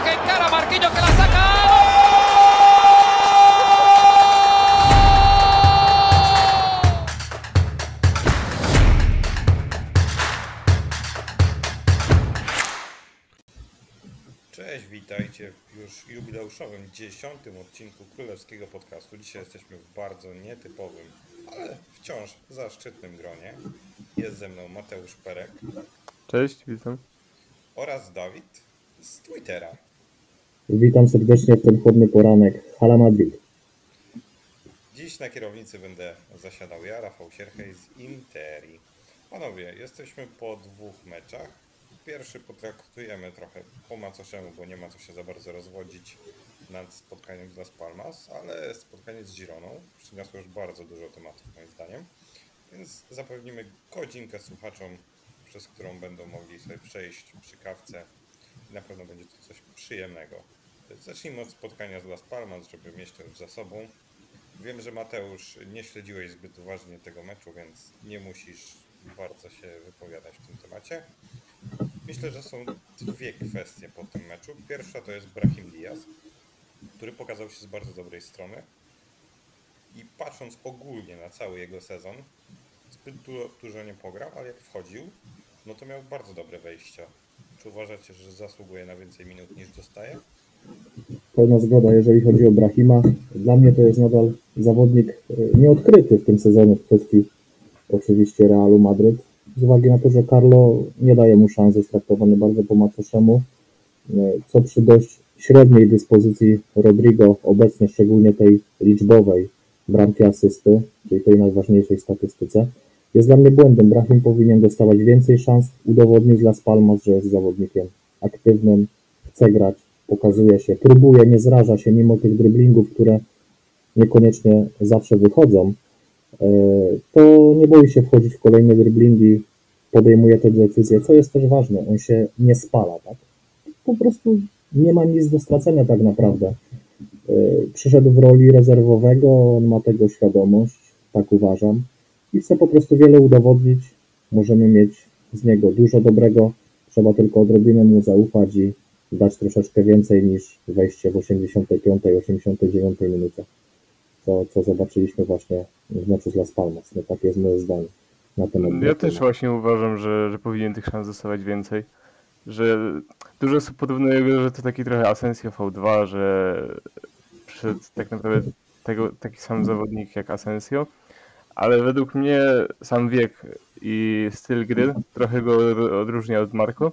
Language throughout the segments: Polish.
Marquinhos que encara, Marquinhos que la saca. Cześć, witajcie w już jubileuszowym dziesiątym odcinku Królewskiego Podcastu. Dzisiaj jesteśmy w bardzo nietypowym, ale wciąż zaszczytnym gronie. Jest ze mną Mateusz Perek Cześć, witam. oraz Dawid z Twittera. Witam serdecznie w ten chłodny poranek. Hala Madrid. Dziś na kierownicy będę zasiadał ja, Rafał Sierchej z Interi. Panowie, jesteśmy po dwóch meczach. Pierwszy potraktujemy trochę po macoszemu, bo nie ma co się za bardzo rozwodzić nad spotkaniem z Las Palmas, ale spotkanie z Gironą przyniosło już bardzo dużo tematów moim zdaniem, więc zapewnimy godzinkę słuchaczom, przez którą będą mogli sobie przejść przy kawce i na pewno będzie to coś przyjemnego. Zacznijmy od spotkania z Las Palmas, żeby mieć to już za sobą. Wiem, że Mateusz nie śledziłeś zbyt uważnie tego meczu, więc nie musisz bardzo się wypowiadać w tym temacie. Myślę, że są dwie kwestie po tym meczu. Pierwsza to jest Brahim Diaz, który pokazał się z bardzo dobrej strony. I patrząc ogólnie na cały jego sezon, zbyt dużo, nie pograł, ale jak wchodził, no to miał bardzo dobre wejścia. Czy uważacie, że zasługuje na więcej minut niż dostaje? Pełna zgoda, jeżeli chodzi o Brahima. Dla mnie to jest nadal zawodnik e, nieodkryty w tym sezonie w kwestii oczywiście Realu Madryt. Z uwagi na to, że Carlo nie daje mu szans, jest traktowany bardzo po macoszemu, e, co przy dość średniej dyspozycji Rodrigo, obecnie szczególnie tej liczbowej bramki asysty, czyli tej najważniejszej statystyce, jest dla mnie błędem. Brahim powinien dostawać więcej szans, udowodnić Las Palmas, że jest zawodnikiem aktywnym, chce grać, pokazuje się, próbuje, nie zraża się mimo tych dryblingów, które niekoniecznie zawsze wychodzą, e, to nie boi się wchodzić w kolejne dryblingi, podejmuje te decyzje, co jest też ważne, on się nie spala, tak? Po prostu nie ma nic do stracenia tak naprawdę. E, Przyszedł w roli rezerwowego, on ma tego świadomość, tak uważam, i chce po prostu wiele udowodnić. Możemy mieć z niego dużo dobrego, trzeba tylko odrobinę mu zaufać i dać troszeczkę więcej niż wejście w 85-89 minucie, co, co zobaczyliśmy właśnie w meczu z Las Palmas. No takie jest moje zdanie na temat. Ja też właśnie uważam, że, że powinien tych szans dostawać więcej. Że dużo osób porównuje że to taki trochę Asensio V2, że przyszedł tak naprawdę tego, taki sam zawodnik jak Asensio, ale według mnie sam wiek i styl gry trochę go odróżnia od Marco.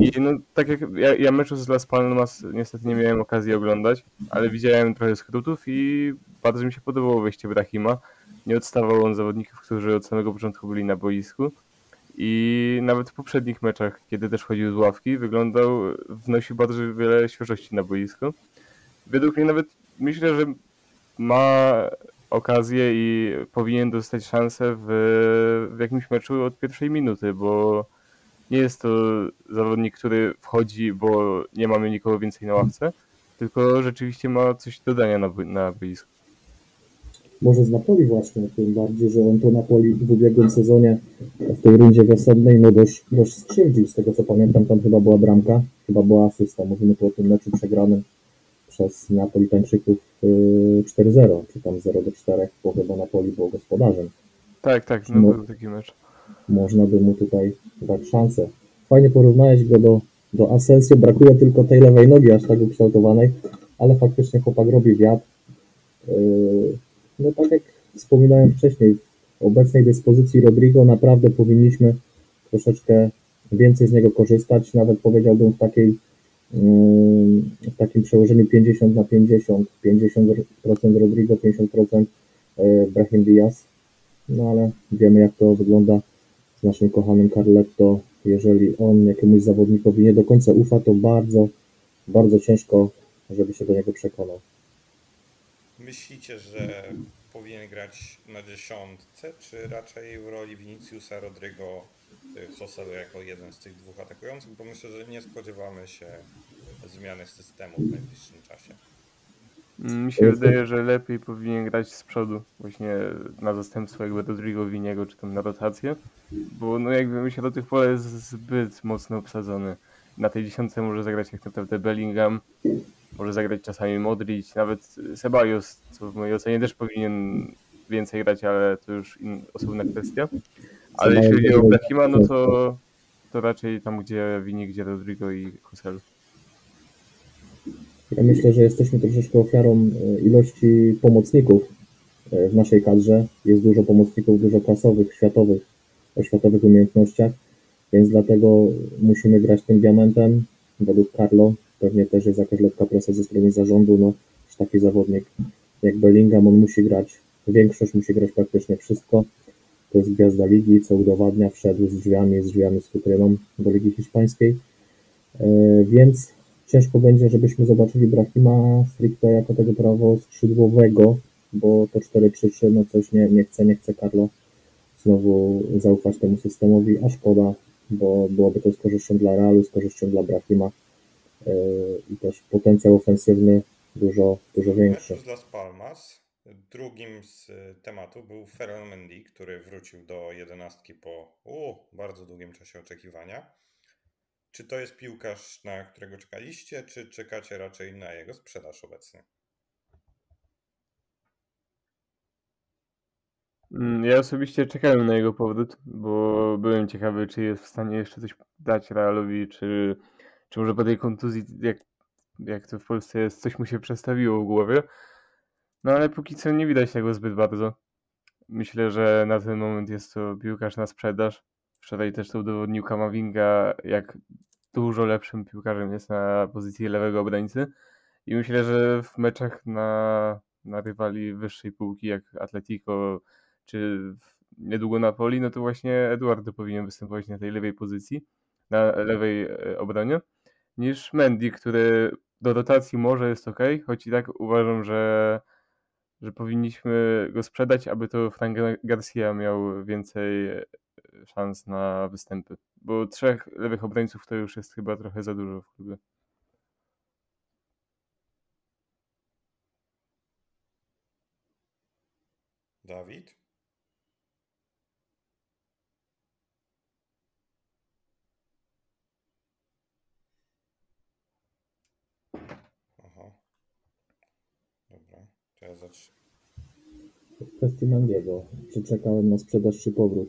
I no tak jak ja, ja meczu z Las Palmas niestety nie miałem okazji oglądać, ale widziałem trochę skrótów i bardzo mi się podobało wejście Brahima. Nie odstawał on zawodników, którzy od samego początku byli na boisku. I nawet w poprzednich meczach, kiedy też chodził z ławki, wyglądał, wnosił bardzo wiele świeżości na boisko. Według mnie nawet myślę, że ma okazję i powinien dostać szansę w, w jakimś meczu od pierwszej minuty, bo nie jest to zawodnik, który wchodzi, bo nie mamy nikogo więcej na ławce, tylko rzeczywiście ma coś do dania na, na boisku. Może z Napoli właśnie, tym bardziej, że on to Napoli w ubiegłym sezonie w tej rundzie wiosennej no dość, dość skrzywdził. Z tego co pamiętam, tam chyba była bramka, chyba była asysta. Mówimy tu o tym meczu przegranym przez Neapolitańczyków yy, 4-0, czy tam 0-4, bo chyba Napoli było gospodarzem. Tak, tak, no No. był taki mecz. Można by mu tutaj dać szansę. Fajnie porównałeś go do, do Asensio, brakuje tylko tej lewej nogi aż tak ukształtowanej, ale faktycznie chłopak robi wiatr. Yy, No tak jak wspominałem wcześniej, w obecnej dyspozycji Rodrigo naprawdę powinniśmy troszeczkę więcej z niego korzystać, nawet powiedziałbym w takiej w takim przełożeniu 50 na 50, 50% Rodrigo, 50% yy, Brahim Diaz. No ale wiemy jak to wygląda z naszym kochanym Carletto. Jeżeli on jakiemuś zawodnikowi nie do końca ufa, to bardzo, bardzo ciężko, żeby się do niego przekonał. Myślicie, że powinien grać na dziesiątce, czy raczej w roli Viniciusa Rodrigo y, Joselu jako jeden z tych dwóch atakujących? Bo myślę, że nie spodziewamy się zmiany systemu w najbliższym czasie. Mi się wydaje, że lepiej powinien grać z przodu, właśnie na zastępstwo jakby Rodrigo Winiego, czy tam na rotację, bo no jakby myślę, do tych pole jest zbyt mocno obsadzony na tej dziesiątce może zagrać jak naprawdę Bellingham, może zagrać czasami Modric, nawet Ceballos, co w mojej ocenie też powinien więcej grać, ale to już in, osobna kwestia. Ale jeśli chodzi o Brahima, no to, to raczej tam, gdzie Vini, gdzie Rodrigo i Joselu. Ja myślę, że jesteśmy troszeczkę ofiarą e, ilości pomocników e, w naszej kadrze. Jest dużo pomocników, dużo klasowych, światowych, o światowych umiejętnościach, więc dlatego musimy grać tym diamentem. Według Carlo pewnie też jest jakaś lekka presja ze strony zarządu, no, że taki zawodnik jak Bellingham, on musi grać większość, musi grać praktycznie wszystko. To jest gwiazda ligi, co udowadnia, wszedł z drzwiami, z drzwiami z futryną do Ligi Hiszpańskiej. E, Więc ciężko będzie, żebyśmy zobaczyli Brahima stricte jako tego prawo skrzydłowego, bo to 4-3-3, no coś nie, nie chce, nie chce Carlo znowu zaufać temu systemowi, a szkoda, bo byłoby to z korzyścią dla Realu, z korzyścią dla Brahima e, i też potencjał ofensywny dużo, dużo większy. Las Palmas. Drugim z y, tematu był Ferran Mendy, który wrócił do jedenastki po bardzo długim czasie oczekiwania. Czy to jest piłkarz, na którego czekaliście, czy czekacie raczej na jego sprzedaż obecnie? Mm, Ja osobiście czekałem na jego powrót, bo byłem ciekawy, czy jest w stanie jeszcze coś dać Realowi, czy, czy może po tej kontuzji, jak, jak to w Polsce jest, coś mu się przestawiło w głowie. No ale póki co nie widać tego zbyt bardzo. Myślę, że na ten moment jest to piłkarz na sprzedaż. Wczoraj też to udowodnił Kamavinga, jak dużo lepszym piłkarzem jest na pozycji lewego obrońcy. I myślę, że w meczach na, na rywali wyższej półki, jak Atletico czy niedługo Napoli, no to właśnie Eduardo powinien występować na tej lewej pozycji, na lewej e, obronie, niż Mendy, który do rotacji może jest ok, choć i tak uważam, że, że powinniśmy go sprzedać, aby to Frank Gar- Garcia miał więcej e, szans na występy. Bo trzech lewych obrońców to już jest chyba trochę za dużo w klubie. Dawid? Aha. Zacznę. W kwestii Mendiego, czy czekałem na sprzedaż, czy powrót.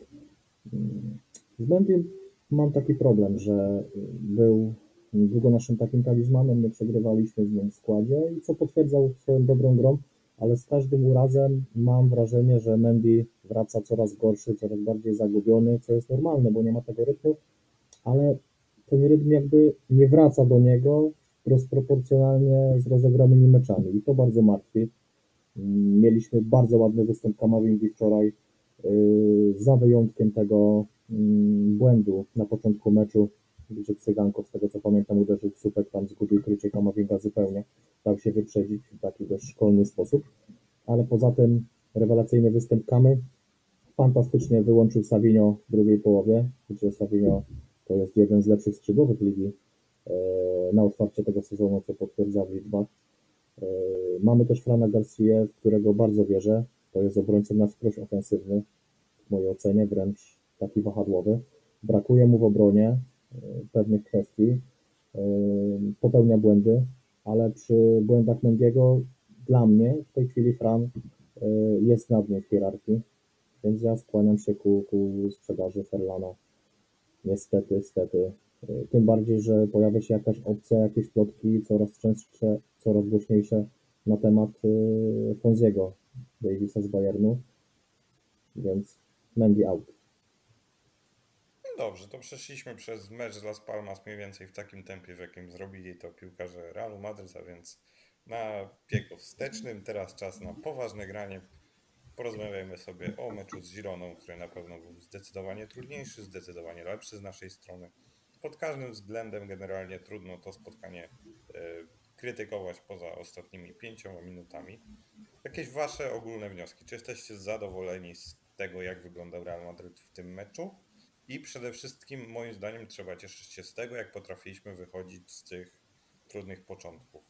Z Mendiem mam taki problem, że był długo naszym takim talizmanem, nie przegrywaliśmy z nim w składzie i co potwierdzał swoją dobrą grą, ale z każdym razem mam wrażenie, że Mendy wraca coraz gorszy, coraz bardziej zagubiony, co jest normalne, bo nie ma tego rytmu, ale ten rytm jakby nie wraca do niego rozproporcjonalnie z rozegranymi meczami i to bardzo martwi. Mieliśmy bardzo ładny występ Kamavingi wczoraj, yy, za wyjątkiem tego mm, błędu na początku meczu, gdzie Cyganko, z tego co pamiętam, uderzył w słupek, tam zgubił krycie Kamavinga zupełnie. Dał się wyprzedzić w taki dość szkolny sposób, ale poza tym rewelacyjny występ Kamy. Fantastycznie wyłączył Savinio w drugiej połowie, gdzie Savinio to jest jeden z lepszych skrzydłowych ligi yy, na otwarcie tego sezonu, co potwierdza w liczbach. Yy, Mamy też Frana Garcia, w którego bardzo wierzę. To jest obrońca na wskroś ofensywny, w mojej ocenie, wręcz taki wahadłowy. Brakuje mu w obronie yy, pewnych kwestii. Yy, Popełnia błędy, ale przy błędach Mendiego dla mnie w tej chwili Fran jest nad nim w hierarchii, więc ja skłaniam się ku, ku sprzedaży Ferlana. Niestety, niestety. Tym bardziej, że pojawia się jakaś opcja, jakieś plotki coraz częstsze, coraz głośniejsze na temat yy, Fonziego, Davisa z Bayernu, więc Mendy out. Dobrze, to przeszliśmy przez mecz z Las Palmas mniej więcej w takim tempie, w jakim zrobili to piłkarze Realu Madryt, a więc na biegu wstecznym. Teraz czas na poważne granie. Porozmawiajmy sobie o meczu z Gironą, który na pewno był zdecydowanie trudniejszy, zdecydowanie lepszy z naszej strony. Pod każdym względem generalnie trudno to spotkanie e, krytykować poza ostatnimi pięcioma minutami. Jakieś wasze ogólne wnioski? Czy jesteście zadowoleni z tego, jak wyglądał Real Madryt w tym meczu? I przede wszystkim, moim zdaniem, trzeba cieszyć się z tego, jak potrafiliśmy wychodzić z tych trudnych początków.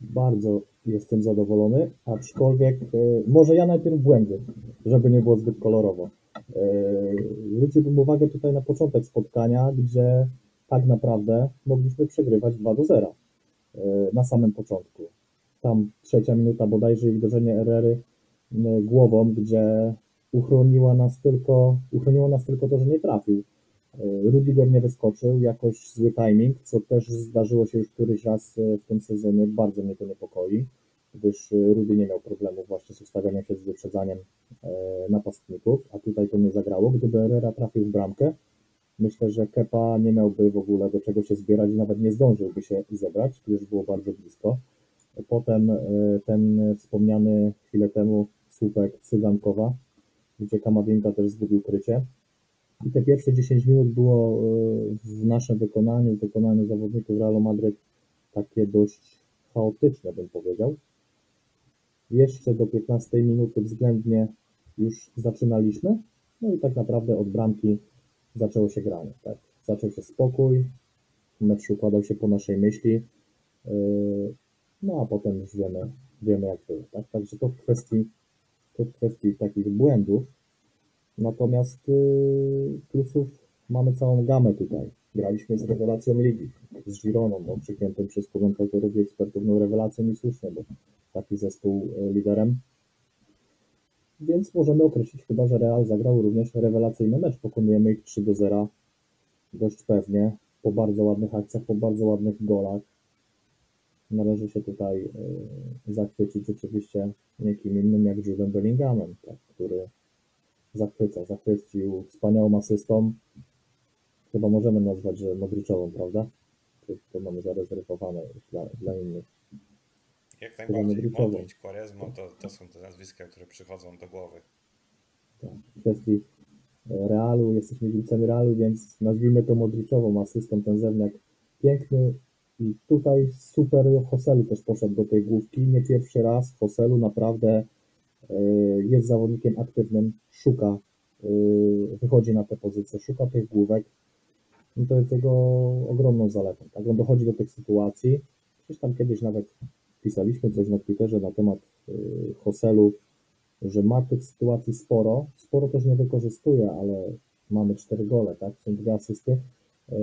Bardzo jestem zadowolony, aczkolwiek yy, może ja najpierw błędy, żeby nie było zbyt kolorowo. Yy, Zwróciłbym uwagę tutaj na początek spotkania, gdzie tak naprawdę mogliśmy przegrywać 2 do 0 e, na samym początku. Tam trzecia minuta bodajże i uderzenie Erery m, głową, gdzie uchroniła nas tylko, uchroniło nas tylko to, że nie trafił. Rudiger nie wyskoczył, jakoś zły timing, co też zdarzyło się już któryś raz w tym sezonie. Bardzo mnie to niepokoi, gdyż e, Rudy nie miał problemu właśnie z ustawianiem się z wyprzedzaniem e, napastników, a tutaj to nie zagrało. Gdyby Herrera trafił w bramkę, myślę, że Kepa nie miałby w ogóle do czego się zbierać i nawet nie zdążyłby się zebrać, gdyż było bardzo blisko. Potem e, ten wspomniany chwilę temu słupek Cygankowa, gdzie Kamawienka też zgubił krycie. I te pierwsze 10 minut było w naszym wykonaniu, w wykonaniu zawodników Realu Madryt takie dość chaotyczne, bym powiedział. Jeszcze do 15 minuty względnie już zaczynaliśmy, no i tak naprawdę od bramki zaczęło się granie. Tak? Zaczął się spokój, mecz układał się po naszej myśli, yy, no a potem już wiemy, wiemy jak było. Tak? Także to w kwestii, to w kwestii takich błędów. Natomiast yy, plusów mamy całą gamę tutaj. Graliśmy z rewelacją ligi, z Gironą, okrzykniętym przez komentatorów i ekspertów no rewelacją i słusznie, bo taki zespół yy, liderem. Więc możemy określić chyba, że Real zagrał również rewelacyjny mecz. Pokonujemy ich 3 do 0 dość pewnie, po bardzo ładnych akcjach, po bardzo ładnych golach. Należy się tutaj y, zachwycić oczywiście niekim innym jak Jude'em Bellinghamem, tak, który zachwyca, zachwycił wspaniałą asystą. Chyba możemy nazwać, że Modryczową, prawda? To mamy zarezerwowane już dla, dla innych. Jak najbardziej. Modric, Quaresma to, to są te nazwiska, które przychodzą do głowy. Tak, w kwestii e, Realu, jesteśmy kibicami Realu, więc nazwijmy to Modricową asystą, ten zewniak piękny i tutaj super Hoselu też poszedł do tej główki, nie pierwszy raz Hoselu naprawdę e, jest zawodnikiem aktywnym, szuka, e, wychodzi na te pozycje, szuka tych główek. I to jest jego ogromną zaletą, tak, on dochodzi do tych sytuacji, gdzieś tam kiedyś nawet pisaliśmy coś na Twitterze na temat e, Hoselu, że ma tych sytuacji sporo, sporo też nie wykorzystuje, ale mamy cztery gole, tak, są dwie asysty. Yy,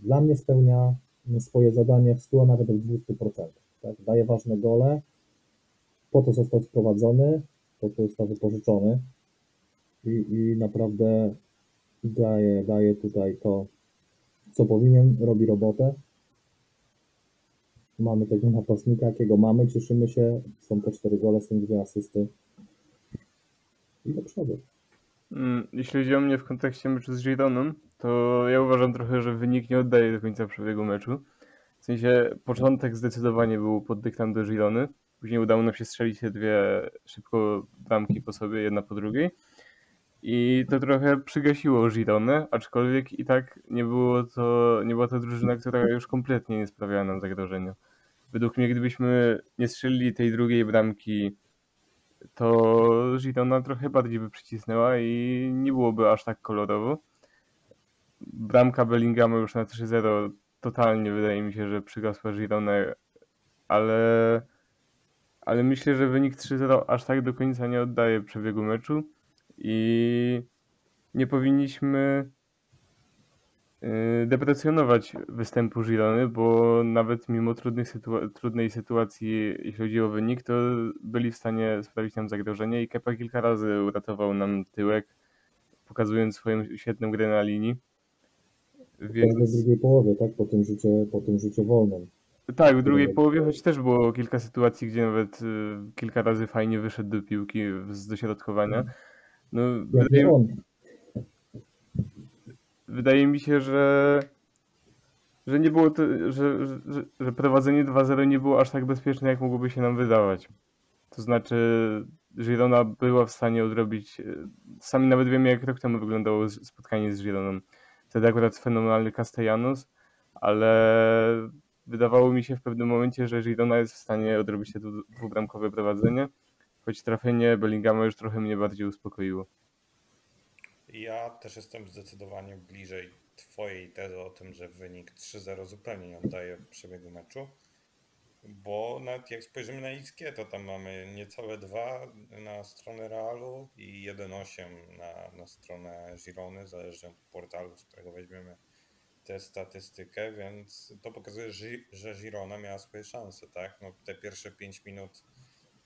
Dla mnie spełnia swoje zadanie w 100, a nawet w 200%. Tak? Daje ważne gole, po to został sprowadzony, po to został wypożyczony i, i naprawdę daje, daje tutaj to, co powinien, robi robotę. Mamy tego napastnika, jakiego mamy, cieszymy się, są te cztery gole, są dwie asysty i do przodu. Mm, Jeśli chodzi o mnie w kontekście meczu z Gironą, to ja uważam trochę, że wynik nie oddaje do końca przebiegu meczu. W sensie początek zdecydowanie był pod dyktando Girony. Później udało nam się strzelić te dwie szybko bramki po sobie, jedna po drugiej. I to trochę przygasiło Gironę, aczkolwiek i tak nie było to, nie była to drużyna, która już kompletnie nie sprawiała nam zagrożenia. Według mnie, gdybyśmy nie strzelili tej drugiej bramki to Girona trochę bardziej by przycisnęła i nie byłoby aż tak kolorowo. Bramka Bellingama już na 3-0 totalnie wydaje mi się, że przygasła Gironę, ale, ale myślę, że wynik 3-0 aż tak do końca nie oddaje przebiegu meczu i nie powinniśmy deprecjonować występu Girony, bo nawet mimo sytua- trudnej sytuacji, jeśli chodzi o wynik, to byli w stanie sprawić nam zagrożenie i Kepa kilka razy uratował nam tyłek, pokazując swoją świetną grę na linii. Więc... Więc w drugiej połowie, tak? Po tym rzucie, po tym rzucie wolnym. tak, w drugiej połowie, choć też było kilka sytuacji, gdzie nawet y, kilka razy fajnie wyszedł do piłki z dośrodkowania. No, Jak wydaje, on. Wydaje mi się, że, że nie było to, że, że, że- prowadzenie 2-0 nie było aż tak bezpieczne, jak mogłoby się nam wydawać. To znaczy, Girona była w stanie odrobić. e, Sami nawet wiemy, jak rok temu wyglądało spotkanie z Gironą. Wtedy akurat fenomenalny Castellanos, ale wydawało mi się w pewnym momencie, że Girona jest w stanie odrobić te dwu- dwubramkowe prowadzenie, choć trafienie Bellingama już trochę mnie bardziej uspokoiło. Ja też jestem zdecydowanie bliżej Twojej tezy o tym, że wynik 3-0 zupełnie nie oddaje przebiegu meczu, bo nawet jak spojrzymy na XG, to tam mamy niecałe 2 na stronę Realu i 1,8 na, na stronę Girony, zależnie od portalu, z którego weźmiemy tę statystykę, więc to pokazuje, że, Girona miała swoje szanse, tak? No, te pierwsze 5 minut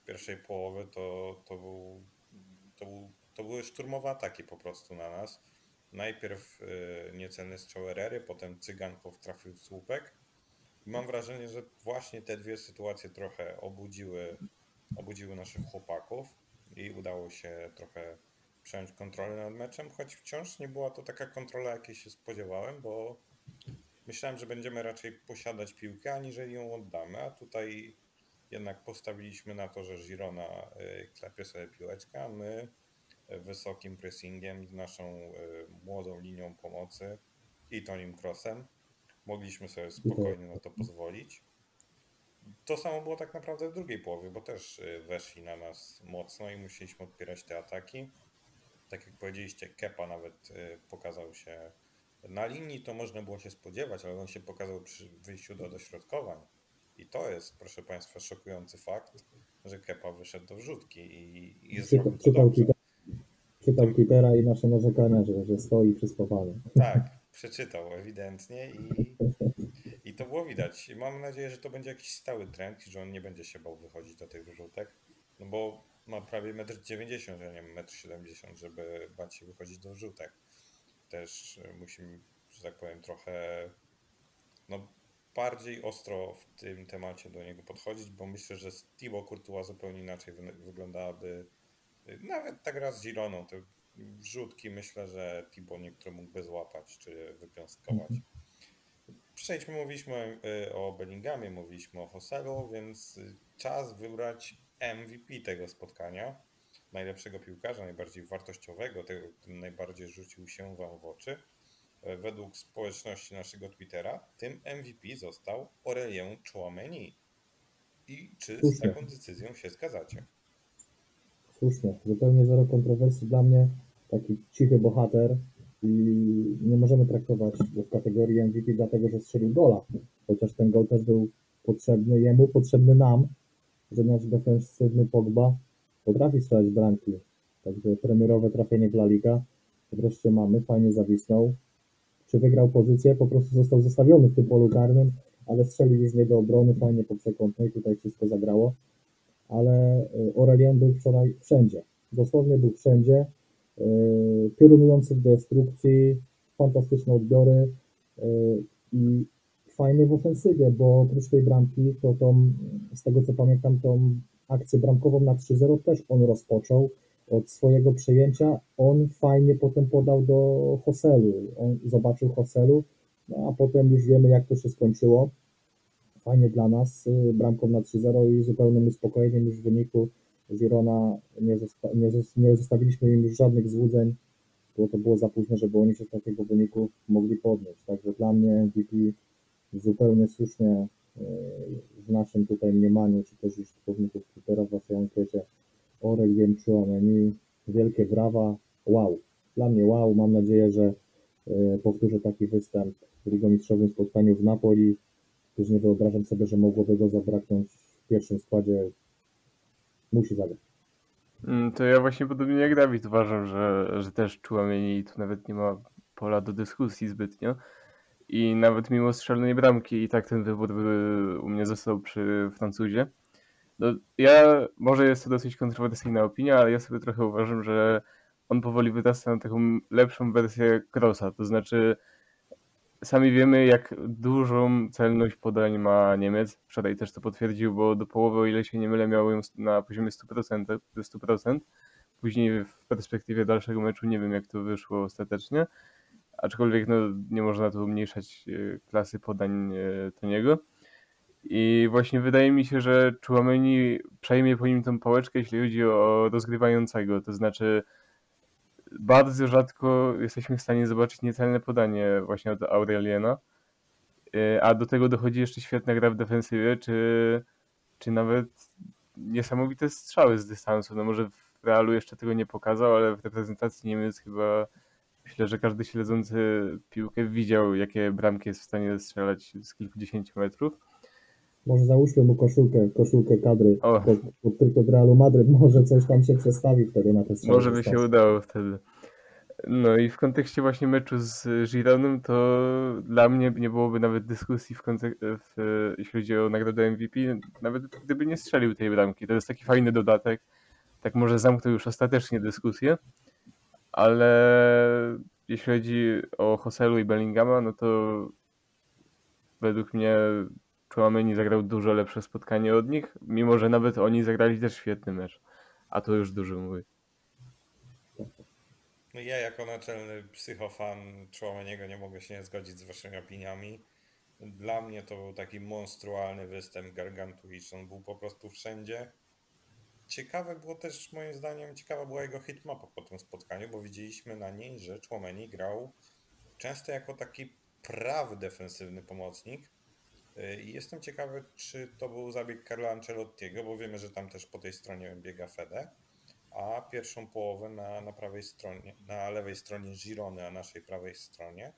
pierwszej połowy to, to, był, to, był, to były szturmowe ataki po prostu na nas. Najpierw y, niecelny strzał Erery, potem Cygankow trafił w słupek. I mam wrażenie, że właśnie te dwie sytuacje trochę obudziły, obudziły naszych chłopaków i udało się trochę przejąć kontrolę nad meczem, choć wciąż nie była to taka kontrola, jakiej się spodziewałem, bo myślałem, że będziemy raczej posiadać piłkę, aniżeli ją oddamy, a tutaj jednak postawiliśmy na to, że Girona y, klepie sobie piłeczkę, a my wysokim pressingiem, z naszą y, młodą linią pomocy i Tonim Crossem mogliśmy sobie spokojnie na to pozwolić. To samo było tak naprawdę w drugiej połowie, bo też y, weszli na nas mocno i musieliśmy odpierać te ataki. Tak jak powiedzieliście, Kepa nawet y, pokazał się na linii, to można było się spodziewać, ale on się pokazał przy wyjściu do dośrodkowań. I to jest, proszę Państwa, szokujący fakt, że Kepa wyszedł do wrzutki i, i zrobił to dobrze. Czytał Keepera i nasze narzekania, że, że stoi przy spawaniu. Tak, przeczytał ewidentnie i, i to było widać. Mam nadzieję, że to będzie jakiś stały trend i że on nie będzie się bał wychodzić do tych wyrzutek, no bo ma prawie 1,90 m, a nie 1,70 m, żeby bać się wychodzić do wrzutek. Też musimy, że tak powiem, trochę no, bardziej ostro w tym temacie do niego podchodzić, bo myślę, że z Thibaut Courtois zupełnie inaczej wy- wyglądałaby nawet tak raz z Gironą, te wrzutki myślę, że Thibaut niektóre mógłby złapać czy wypiąstkować. Przejdźmy, mówiliśmy y, o Bellinghamie, mówiliśmy o Hoselu, więc y, czas wybrać MVP tego spotkania. Najlepszego piłkarza, najbardziej wartościowego, tego, który najbardziej rzucił się Wam w oczy. E, Według społeczności naszego Twittera, tym MVP został Aurelien Chouameni. I czy z taką decyzją się zgadzacie? Słusznie, zupełnie zero kontrowersji dla mnie. Taki cichy bohater i nie możemy traktować go w kategorii MVP dlatego, że strzelił gola. Chociaż ten gol też był potrzebny jemu, potrzebny nam, że nasz defensywny Pogba potrafi strzelać bramki. Także premierowe trafienie w Liga. Wreszcie mamy, fajnie zawisnął. Czy wygrał pozycję? Po prostu został zostawiony w tym polu karnym, ale strzelił już nie do obrony, fajnie po przekątnej, tutaj wszystko zagrało ale y, Aurelien był wczoraj wszędzie. Dosłownie był wszędzie. Piorunujący w destrukcji, fantastyczne odbiory y, i fajny w ofensywie, bo oprócz tej bramki, to tą, z tego co pamiętam, tą akcję bramkową na 3-0 też on rozpoczął od swojego przejęcia. On fajnie potem podał do Hoselu. On zobaczył Hoselu, no a potem już wiemy, jak to się skończyło fajnie dla nas, y, bramką na 3-0 i zupełnym uspokojeniem już w wyniku Girona nie, zosta- nie, zos- nie zostawiliśmy im już żadnych złudzeń, bo to było za późno, żeby oni się z takiego wyniku mogli podnieść. Także dla mnie MVP zupełnie słusznie y, w naszym tutaj mniemaniu, czy też użytkowników Twittera w waszej ankiecie Aurelien Chouameni, wielkie brawa, wow. Dla mnie wow, mam nadzieję, że y, powtórzę taki występ w ligomistrzowym spotkaniu w Napoli, już nie wyobrażam sobie, że mogłoby go zabraknąć w pierwszym składzie. Musi zagrać. Mm, To ja właśnie podobnie jak Dawid uważam, że, że też Chouameni i tu nawet nie ma pola do dyskusji zbytnio. I nawet mimo strzelonej bramki i tak ten wybór by u mnie został przy Francuzie. No, ja, może jest to dosyć kontrowersyjna opinia, ale ja sobie trochę uważam, że on powoli wyrasta na taką lepszą wersję Krosa. To znaczy, sami wiemy, jak dużą celność podań ma Niemiec. Wczoraj też to potwierdził, bo do połowy, o ile się nie mylę, miał ją na poziomie 100%, 100%. Później w perspektywie dalszego meczu nie wiem, jak to wyszło ostatecznie. Aczkolwiek no, nie można tu umniejszać e, klasy podań e, Toniego. I właśnie wydaje mi się, że Chouameni przejmie po nim tą pałeczkę, jeśli chodzi o rozgrywającego. To znaczy, bardzo rzadko jesteśmy w stanie zobaczyć niecelne podanie właśnie od Aureliena. Yy, A do tego dochodzi jeszcze świetna gra w defensywie, czy, czy nawet niesamowite strzały z dystansu. No może w Realu jeszcze tego nie pokazał, ale w reprezentacji Niemiec chyba myślę, że każdy śledzący piłkę widział, jakie bramki jest w stanie strzelać z kilkudziesięciu metrów. Może załóżmy mu koszulkę, koszulkę kadry O. pod, pod tylko Realu Madryt. Może coś tam się przestawi wtedy na te strzały Może by się udało wtedy. No i w kontekście właśnie meczu z Gironem, to dla mnie nie byłoby nawet dyskusji w w, jeśli chodzi o nagrodę MVP, nawet gdyby nie strzelił tej bramki. To jest taki fajny dodatek. Tak może zamknął już ostatecznie dyskusję, ale jeśli chodzi o Hoselu i Bellingama, no to według mnie Chouameni zagrał dużo lepsze spotkanie od nich, mimo że nawet oni zagrali też świetny mecz. A to już dużo mówi. No ja jako naczelny psychofan Chouameniego nie mogę się nie zgodzić z waszymi opiniami. Dla mnie to był taki monstrualny występ, gargantuiczny. On był po prostu wszędzie. Ciekawe było też, moim zdaniem, ciekawa była jego hitmapa po tym spotkaniu, bo widzieliśmy na niej, że Chouameni grał często jako taki prawy defensywny pomocnik. Yy, I jestem ciekawy, czy to był zabieg Carlo Ancelottiego, bo wiemy, że tam też po tej stronie biega Fede, a pierwszą połowę na, na prawej stronie, na lewej stronie Girony, a naszej prawej stronie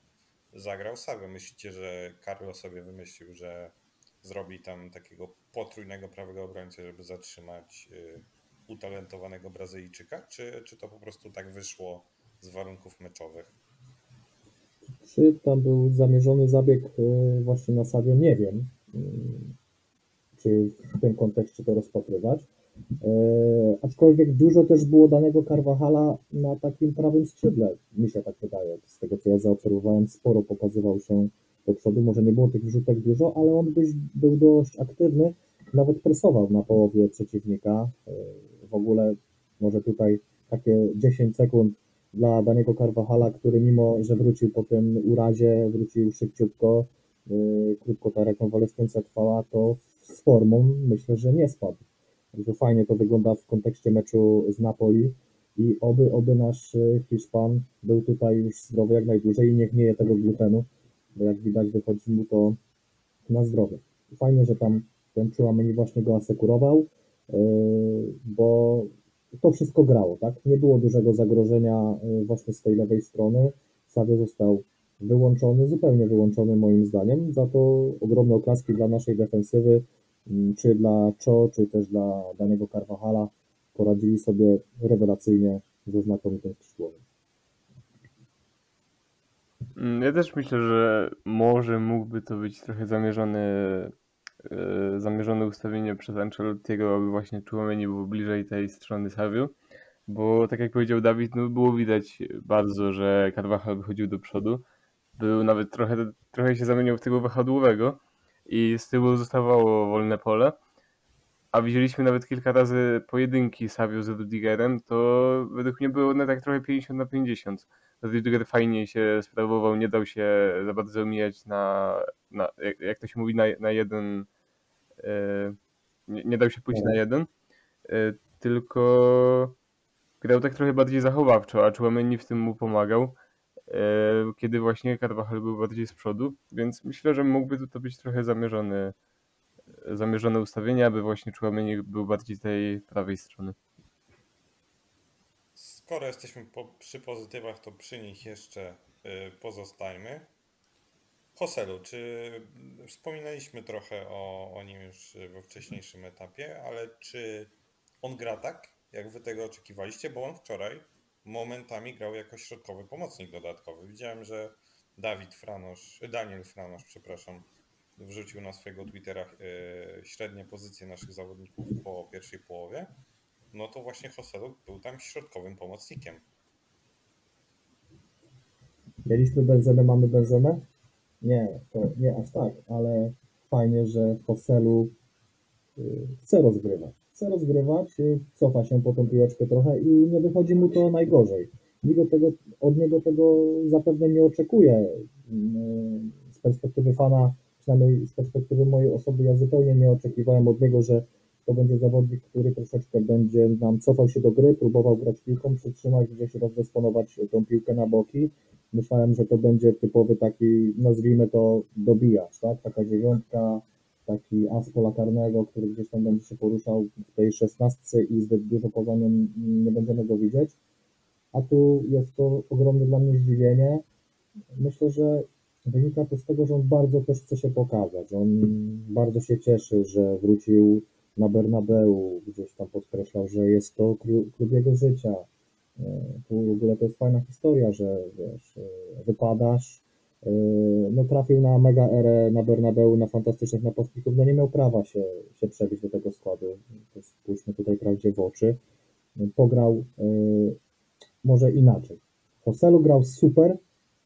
zagrał Savio. Myślicie, że Carlo sobie wymyślił, że zrobi tam takiego potrójnego prawego obrońcę, żeby zatrzymać y, utalentowanego Brazylijczyka, czy, czy to po prostu tak wyszło z warunków meczowych? Czy tam był zamierzony zabieg e, właśnie na Savio? Nie wiem, mm, czy w tym kontekście to rozpatrywać. E, aczkolwiek dużo też było danego Carvajala na takim prawym skrzydle, mi się tak wydaje. Z tego co ja zaobserwowałem, sporo pokazywał się do przodu. Może nie było tych wrzutek dużo, ale on byś, był dość aktywny, nawet presował na połowie przeciwnika. E, w ogóle może tutaj takie 10 sekund dla Daniego Carvajala, który mimo, że wrócił po tym urazie, wrócił szybciutko, yy, krótko ta rekonwalescencja trwała, to z formą myślę, że nie spadł. Także fajnie to wygląda w kontekście meczu z Napoli i oby, oby nasz Hiszpan był tutaj już zdrowy jak najdłużej i niech nie je tego glutenu, bo jak widać wychodzi mu to na zdrowie. Fajnie, że tam ten Chouameni właśnie go asekurował, yy, bo to wszystko grało, tak? Nie było dużego zagrożenia y, właśnie z tej lewej strony. Savio został wyłączony, zupełnie wyłączony moim zdaniem. Za to ogromne oklaski dla naszej defensywy, mm, czy dla Cho, czy też dla danego Carvajala. Poradzili sobie rewelacyjnie ze znakomitym skrzydłowym. Ja też myślę, że może mógłby to być trochę zamierzony, zamierzone ustawienie przez Ancelottiego, aby właśnie Chouameni był bliżej tej strony Savio, bo tak jak powiedział Dawid, no było widać bardzo, że Carvajal wychodził do przodu, był nawet trochę, trochę się zamienił w tego wahadłowego i z tyłu zostawało wolne pole, a widzieliśmy nawet kilka razy pojedynki Savio z Rudigerem, to według mnie było one tak trochę 50 na 50. Rudiger fajnie się sprawował, nie dał się za bardzo omijać na, na jak, jak to się mówi, na, na jeden, e, nie, nie dał się pójść na jeden, e, tylko grał tak trochę bardziej zachowawczo, a Chouameni w tym mu pomagał, e, kiedy właśnie Carvajal był bardziej z przodu, więc myślę, że mógłby to być trochę zamierzony, zamierzone ustawienie, aby właśnie Chouameni był bardziej tej prawej strony. Skoro jesteśmy po, przy pozytywach, to przy nich jeszcze y, pozostajmy. Hoselu, czy wspominaliśmy trochę o, o nim już we wcześniejszym etapie, ale czy on gra tak, jak wy tego oczekiwaliście? Bo on wczoraj momentami grał jako środkowy pomocnik dodatkowy. Widziałem, że Dawid Franosz, Daniel Franosz, przepraszam, wrzucił na swojego Twittera y, średnie pozycje naszych zawodników po pierwszej połowie. No to właśnie Hoselu był tam środkowym pomocnikiem. Mieliśmy benzynę, mamy benzynę? Nie, to nie aż tak, ale fajnie, że Hoselu y, chce rozgrywać. Chce rozgrywać, y, cofa się po tą piłeczkę trochę i nie wychodzi mu to najgorzej. Nikt tego, od niego tego zapewne nie oczekuje. Y, Z perspektywy fana, przynajmniej z perspektywy mojej osoby, ja zupełnie nie oczekiwałem od niego, że to będzie zawodnik, który troszeczkę będzie nam cofał się do gry, próbował grać piłką, przytrzymać, gdzieś rozdysponować tą piłkę na boki. Myślałem, że to będzie typowy taki, nazwijmy to, dobijacz, tak? Taka dziewiątka, taki as pola karnego, który gdzieś tam będzie się poruszał w tej szesnastce i zbyt dużo poza nią nie będziemy go widzieć. A tu jest to ogromne dla mnie zdziwienie. Myślę, że wynika to z tego, że on bardzo też chce się pokazać. On bardzo się cieszy, że wrócił na Bernabeu, gdzieś tam podkreślał, że jest to klub, jego życia. E, Tu w ogóle to jest fajna historia, że wiesz, e, wypadasz, e, no trafił na mega erę na Bernabeu, na fantastycznych napastników, no nie miał prawa się, się przebić do tego składu. To spójrzmy tutaj prawdzie w oczy. Pograł może inaczej. Hoselu grał super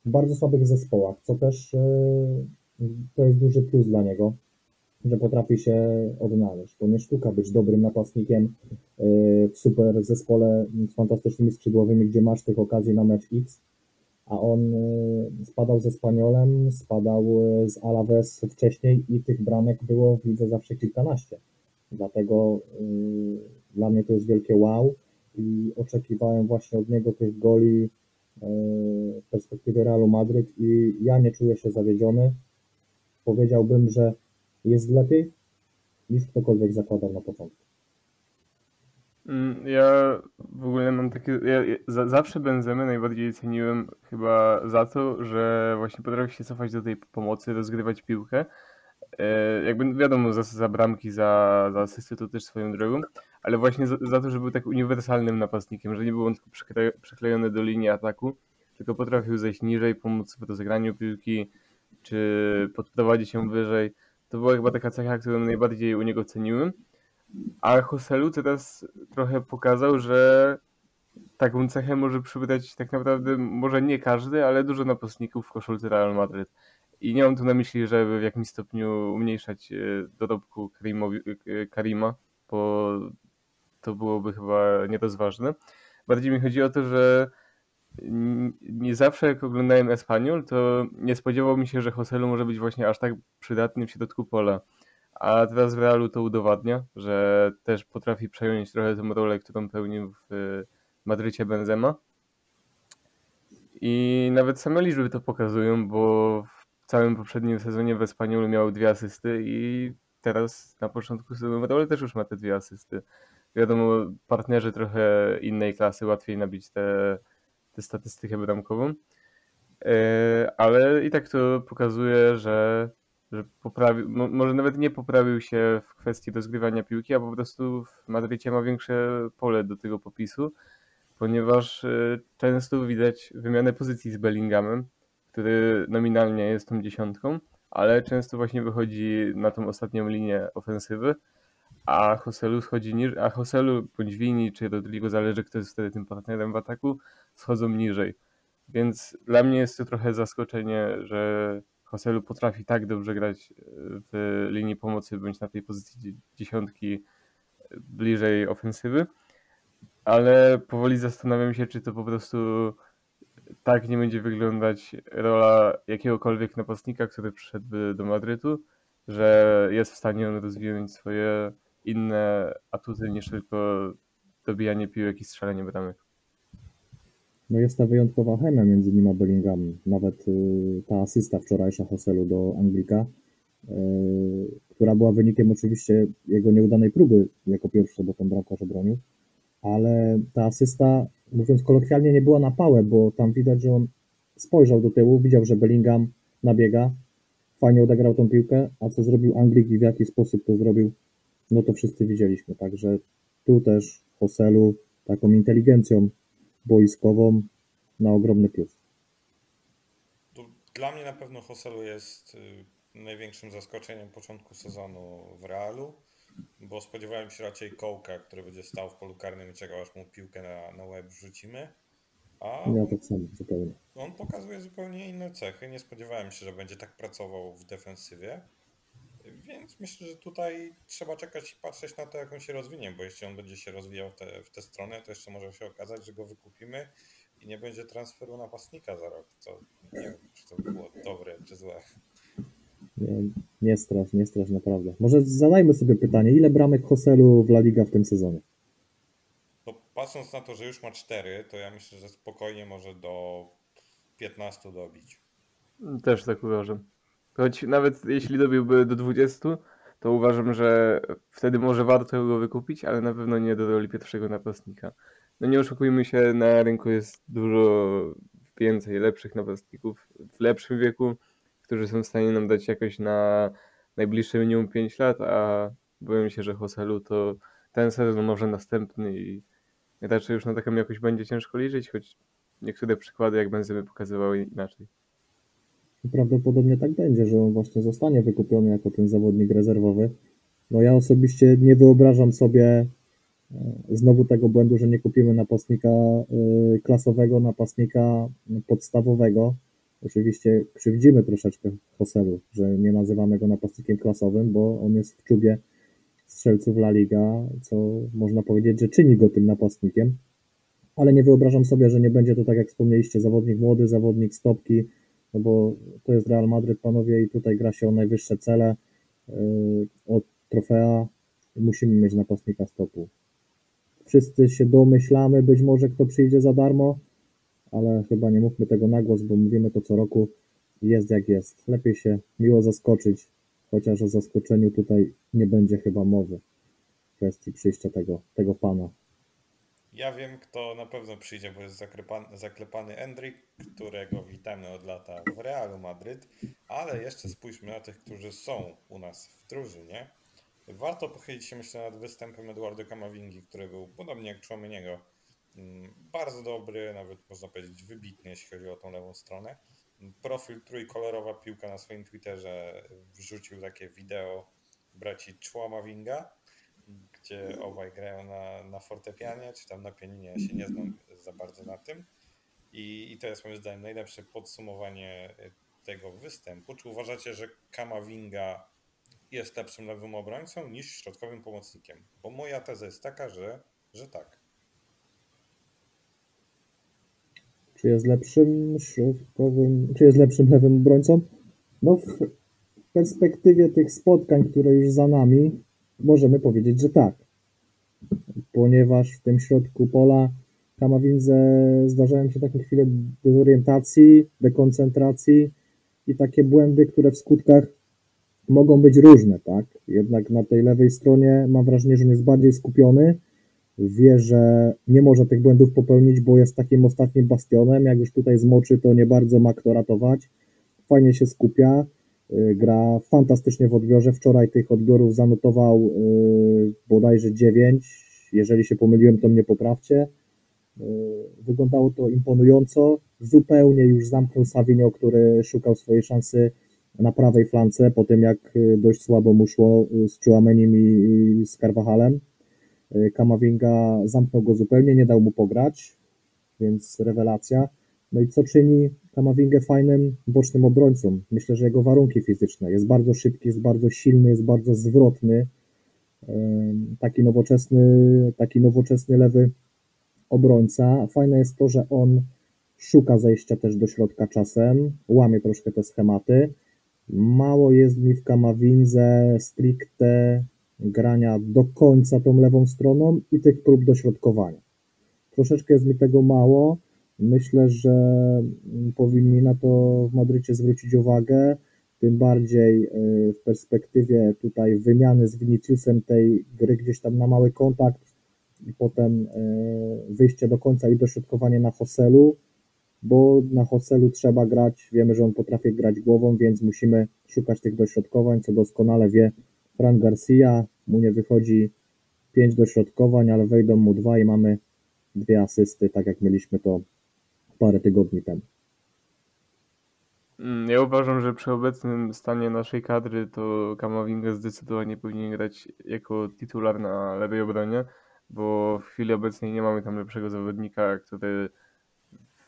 w bardzo słabych zespołach, co też to jest duży plus dla niego, że potrafi się odnaleźć. To nie sztuka być dobrym napastnikiem e, w super zespole z fantastycznymi skrzydłowymi, gdzie masz tych okazji na mecz X, a on e, spadał ze Spaniolem, spadał e, z Alaves wcześniej i tych bramek było w lidze zawsze kilkanaście. Dlatego dla mnie to jest wielkie wow i oczekiwałem właśnie od niego tych goli w perspektywie Realu Madryt i ja nie czuję się zawiedziony. Powiedziałbym, że jest lepiej niż ktokolwiek zakładał na początku. Mm, Ja w ogóle mam takie. Ja, ja za, zawsze Benzemę najbardziej ceniłem chyba za to, że właśnie potrafi się cofać do tej pomocy, rozgrywać piłkę. E, jakby wiadomo, za, za bramki, za, za asysty to też swoją drogą, ale właśnie za, za to, że był tak uniwersalnym napastnikiem, że nie był on tylko przykle, przyklejony do linii ataku, tylko potrafił zejść niżej, pomóc w rozegraniu piłki, czy podprowadzić ją wyżej. To była chyba taka cecha, którą najbardziej u niego ceniłem. A Joselu teraz trochę pokazał, że taką cechę może przybrać tak naprawdę może nie każdy, ale dużo napastników w koszulce Real Madryt. I nie mam tu na myśli, żeby w jakimś stopniu umniejszać e, dorobku Karimowi, e, Karima, bo to byłoby chyba nierozważne. Bardziej mi chodzi o to, że nie zawsze jak oglądałem Espanyol, to nie spodziewał mi się, że Joselu może być właśnie aż tak przydatny w środku pola. A teraz w Realu to udowadnia, że też potrafi przejąć trochę tę rolę, którą pełnił w Madrycie Benzema. I nawet same liczby to pokazują, bo w całym poprzednim sezonie w Espaniolu miał dwie asysty i teraz na początku sezonu ale też już ma te dwie asysty. Wiadomo, partnerzy trochę innej klasy, łatwiej nabić tę tę statystykę bramkową. E, Ale i tak to pokazuje, że, że poprawił, mo- może nawet nie poprawił się w kwestii rozgrywania piłki, a po prostu w Madrycie ma większe pole do tego popisu, ponieważ e, często widać wymianę pozycji z Bellinghamem, który nominalnie jest tą dziesiątką, ale często właśnie wychodzi na tą ostatnią linię ofensywy, a Joselu schodzi niżej, a Joselu bądź Vini czy Rodrigo, zależy kto jest wtedy tym partnerem w ataku, schodzą niżej. Więc dla mnie jest to trochę zaskoczenie, że Joselu potrafi tak dobrze grać e, w linii pomocy bądź na tej pozycji dzie- dziesiątki e, bliżej ofensywy, ale powoli zastanawiam się, czy to po prostu tak nie będzie wyglądać rola jakiegokolwiek napastnika, który przyszedłby do Madrytu, że jest w stanie on rozwinąć swoje inne atuty niż tylko dobijanie piłek i strzelanie bramek. No jest ta wyjątkowa chemia między nim a Bellinghamem. Nawet y, ta asysta wczorajsza Hoselu do Anglika, y, która była wynikiem oczywiście jego nieudanej próby jako pierwszy, bo tą bramkarz obronił, ale ta asysta, mówiąc kolokwialnie, nie była na pałę, bo tam widać, że on spojrzał do tyłu, widział, że Bellingham nabiega, fajnie odegrał tą piłkę, a co zrobił Anglik i w jaki sposób to zrobił, no to wszyscy widzieliśmy. Także tu też Hoselu taką inteligencją boiskową na ogromny plus. Dla mnie na pewno Joselu jest y, największym zaskoczeniem początku sezonu w Realu, bo spodziewałem się raczej Kołka, który będzie stał w polu karnym i czekał aż mu piłkę na, na łeb wrzucimy. A Ja tak samo zupełnie. on pokazuje zupełnie inne cechy. Nie spodziewałem się, że będzie tak pracował w defensywie. Więc myślę, że tutaj trzeba czekać i patrzeć na to, jak on się rozwinie, bo jeśli on będzie się rozwijał w tę w tę stronę, to jeszcze może się okazać, że go wykupimy i nie będzie transferu napastnika za rok. Co nie wiem, czy to było dobre, czy złe. Nie, nie strasz, nie strasz naprawdę. Może zadajmy sobie pytanie, ile bramek Hoselu w La Liga w tym sezonie? Patrząc na to, że już ma 4, to ja myślę, że spokojnie może do 15 dobić. Też tak uważam. Choć nawet jeśli dobiłby do 20, to uważam, że wtedy może warto go wykupić, ale na pewno nie do roli pierwszego napastnika. No nie oszukujmy się, na rynku jest dużo więcej lepszych napastników w lepszym wieku, którzy są w stanie nam dać jakoś na najbliższe minimum 5 lat, a boję się, że Hoselu to ten sezon, może następny i Raczej już na taką jakość będzie ciężko liczyć, choć niektóre przykłady, jak będziemy pokazywały inaczej. Prawdopodobnie tak będzie, że on właśnie zostanie wykupiony jako ten zawodnik rezerwowy. No ja osobiście nie wyobrażam sobie e, znowu tego błędu, że nie kupimy napastnika e, klasowego, napastnika podstawowego. Oczywiście krzywdzimy troszeczkę Hoselu, że nie nazywamy go napastnikiem klasowym, bo on jest w czubie strzelców La Liga, co można powiedzieć, że czyni go tym napastnikiem. Ale nie wyobrażam sobie, że nie będzie to tak jak wspomnieliście, zawodnik młody, zawodnik stopki, no bo to jest Real Madryt, panowie, i tutaj gra się o najwyższe cele, yy, o trofea. Musimy mieć napastnika stopu. Wszyscy się domyślamy, być może kto przyjdzie za darmo, ale chyba nie mówmy tego na głos, bo mówimy to co roku. Jest jak jest. Lepiej się miło zaskoczyć, chociaż o zaskoczeniu tutaj nie będzie chyba mowy w kwestii przyjścia tego, tego pana. Ja wiem, kto na pewno przyjdzie, bo jest zaklepany, zaklepany Endrick, którego witamy od lata w Realu Madryt, ale jeszcze spójrzmy na tych, którzy są u nas w drużynie. Warto pochylić się myślę nad występem Eduardo Camavingi, który był podobnie jak Chouameniego mm, bardzo dobry, nawet można powiedzieć wybitny, jeśli chodzi o tą lewą stronę. Profil trójkolorowa piłka na swoim Twitterze wrzucił takie wideo braci Chouamavinga, gdzie obaj grają na, na fortepianie, czy tam na pianinie, ja się nie znam za bardzo na tym. I, I to jest moim zdaniem najlepsze podsumowanie y, tego występu. Czy uważacie, że Kamavinga jest lepszym lewym obrońcą niż środkowym pomocnikiem? Bo moja teza jest taka, że, że tak. Czy jest lepszym środkowym, czy jest lepszym lewym obrońcą? No w perspektywie tych spotkań, które już za nami, możemy powiedzieć, że tak. Ponieważ w tym środku pola Kamawindze zdarzają się takie chwile dezorientacji, dekoncentracji i takie błędy, które w skutkach mogą być różne, tak? Jednak na tej lewej stronie mam wrażenie, że on jest bardziej skupiony, wie, że nie może tych błędów popełnić, bo jest takim ostatnim bastionem, jak już tutaj zmoczy, to nie bardzo ma kto ratować, fajnie się skupia, y, gra fantastycznie w odbiorze, wczoraj tych odbiorów zanotował y, bodajże 9, jeżeli się pomyliłem, to mnie poprawcie, Y, wyglądało to imponująco, zupełnie już zamknął Savinio, który szukał swojej szansy na prawej flance, po tym jak dość słabo mu szło z Chouamenim i, i z Carvajalem. Y, Kamavinga zamknął go zupełnie, nie dał mu pograć, więc rewelacja. No i co czyni Kamavingę fajnym bocznym obrońcą? Myślę, że jego warunki fizyczne. Jest bardzo szybki, jest bardzo silny, jest bardzo zwrotny. Ym, Taki nowoczesny, taki nowoczesny lewy obrońca. Fajne jest to, że on szuka zejścia też do środka czasem, łamie troszkę te schematy. Mało jest mi w Kamawinze stricte grania do końca tą lewą stroną i tych prób dośrodkowania. Troszeczkę jest mi tego mało. Myślę, że mm, powinni na to w Madrycie zwrócić uwagę, tym bardziej y, w perspektywie tutaj wymiany z Viniciusem tej gry gdzieś tam na mały kontakt i potem y, wyjście do końca i dośrodkowanie na Hoselu, bo na Hoselu trzeba grać, wiemy, że on potrafi grać głową, więc musimy szukać tych dośrodkowań, co doskonale wie Fran Garcia, mu nie wychodzi pięć dośrodkowań, ale wejdą mu dwa i mamy dwie asysty, tak jak mieliśmy to parę tygodni temu. Mm, Ja uważam, że przy obecnym stanie naszej kadry to Kamavinga zdecydowanie powinien grać jako titular na lewej obronie, bo w chwili obecnej nie mamy tam lepszego zawodnika, który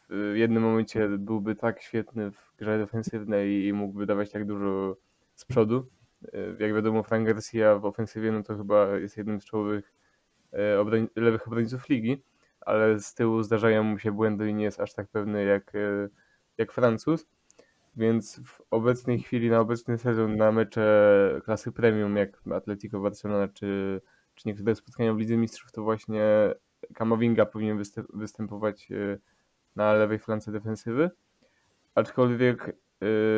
w jednym momencie byłby tak świetny w grze defensywnej i mógłby dawać tak dużo z przodu. E, Jak wiadomo, Frank Garcia w ofensywie no to chyba jest jednym z czołowych e, obroń lewych obrońców ligi, ale z tyłu zdarzają mu się błędy i nie jest aż tak pewny jak, e, jak Francuz. Więc w obecnej chwili, na obecny sezon, na mecze klasy premium, jak Atletico Barcelona czy, czy niektóre spotkania w Lidze Mistrzów, to właśnie Kamavinga powinien występ, występować na lewej flance defensywy. Aczkolwiek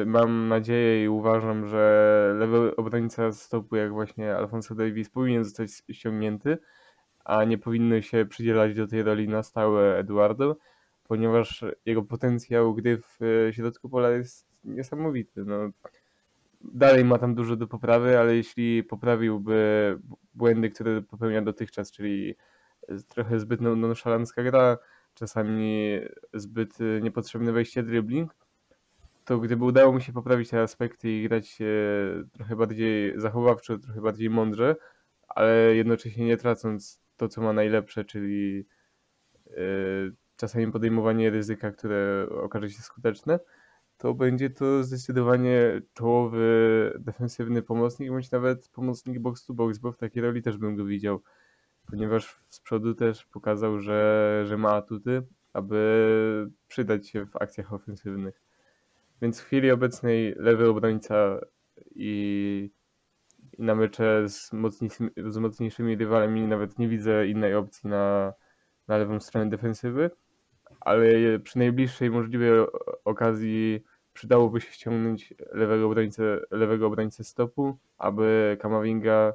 mam nadzieję i uważam, że lewy obrońca stopu, jak właśnie Alfonso Davis, powinien zostać ściągnięty, a nie powinno się przydzielać do tej roli na stałe Eduardo ponieważ jego potencjał gry w e, środku pola jest niesamowity. No, dalej ma tam dużo do poprawy, ale jeśli poprawiłby błędy, które popełnia dotychczas, czyli trochę zbyt non- nonszalancka gra, czasami zbyt y, niepotrzebne wejście dribbling, to gdyby udało mi się poprawić te aspekty i grać e, trochę bardziej zachowawczo, trochę bardziej mądrze, ale jednocześnie nie tracąc to, co ma najlepsze, czyli e, czasami podejmowanie ryzyka, które okaże się skuteczne, to będzie to zdecydowanie czołowy defensywny pomocnik, bądź nawet pomocnik box to box, bo w takiej roli też bym go widział, ponieważ z przodu też pokazał, że, że ma atuty, aby przydać się w akcjach ofensywnych. Więc w chwili obecnej lewy obrońca i, i na mecze z, mocniejszymi, z mocniejszymi rywalami nawet nie widzę innej opcji na, na lewą stronę defensywy, ale przy najbliższej możliwej okazji przydałoby się ściągnąć lewego obrońcę, lewego obrońcę stopu, aby Kamavinga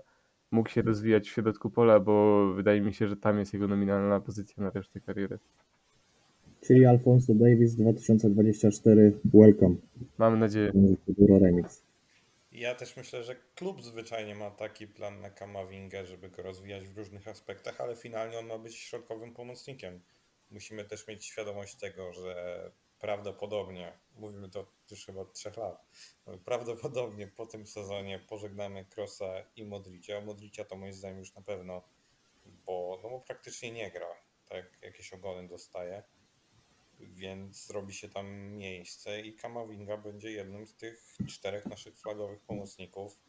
mógł się rozwijać w środku pola, bo wydaje mi się, że tam jest jego nominalna pozycja na resztę kariery. Czyli Alfonso Davis 2024, welcome. Mam nadzieję. Euro Remix. Ja też myślę, że klub zwyczajnie ma taki plan na Kamawingę, żeby go rozwijać w różnych aspektach, ale finalnie on ma być środkowym pomocnikiem. Musimy też mieć świadomość tego, że prawdopodobnie, mówimy to już chyba od trzech lat, prawdopodobnie po tym sezonie pożegnamy Krosa i Modricia. Modricia to moim zdaniem już na pewno, bo, no bo praktycznie nie gra, tak jakieś ogony dostaje, więc zrobi się tam miejsce i Kamavinga będzie jednym z tych czterech naszych flagowych pomocników,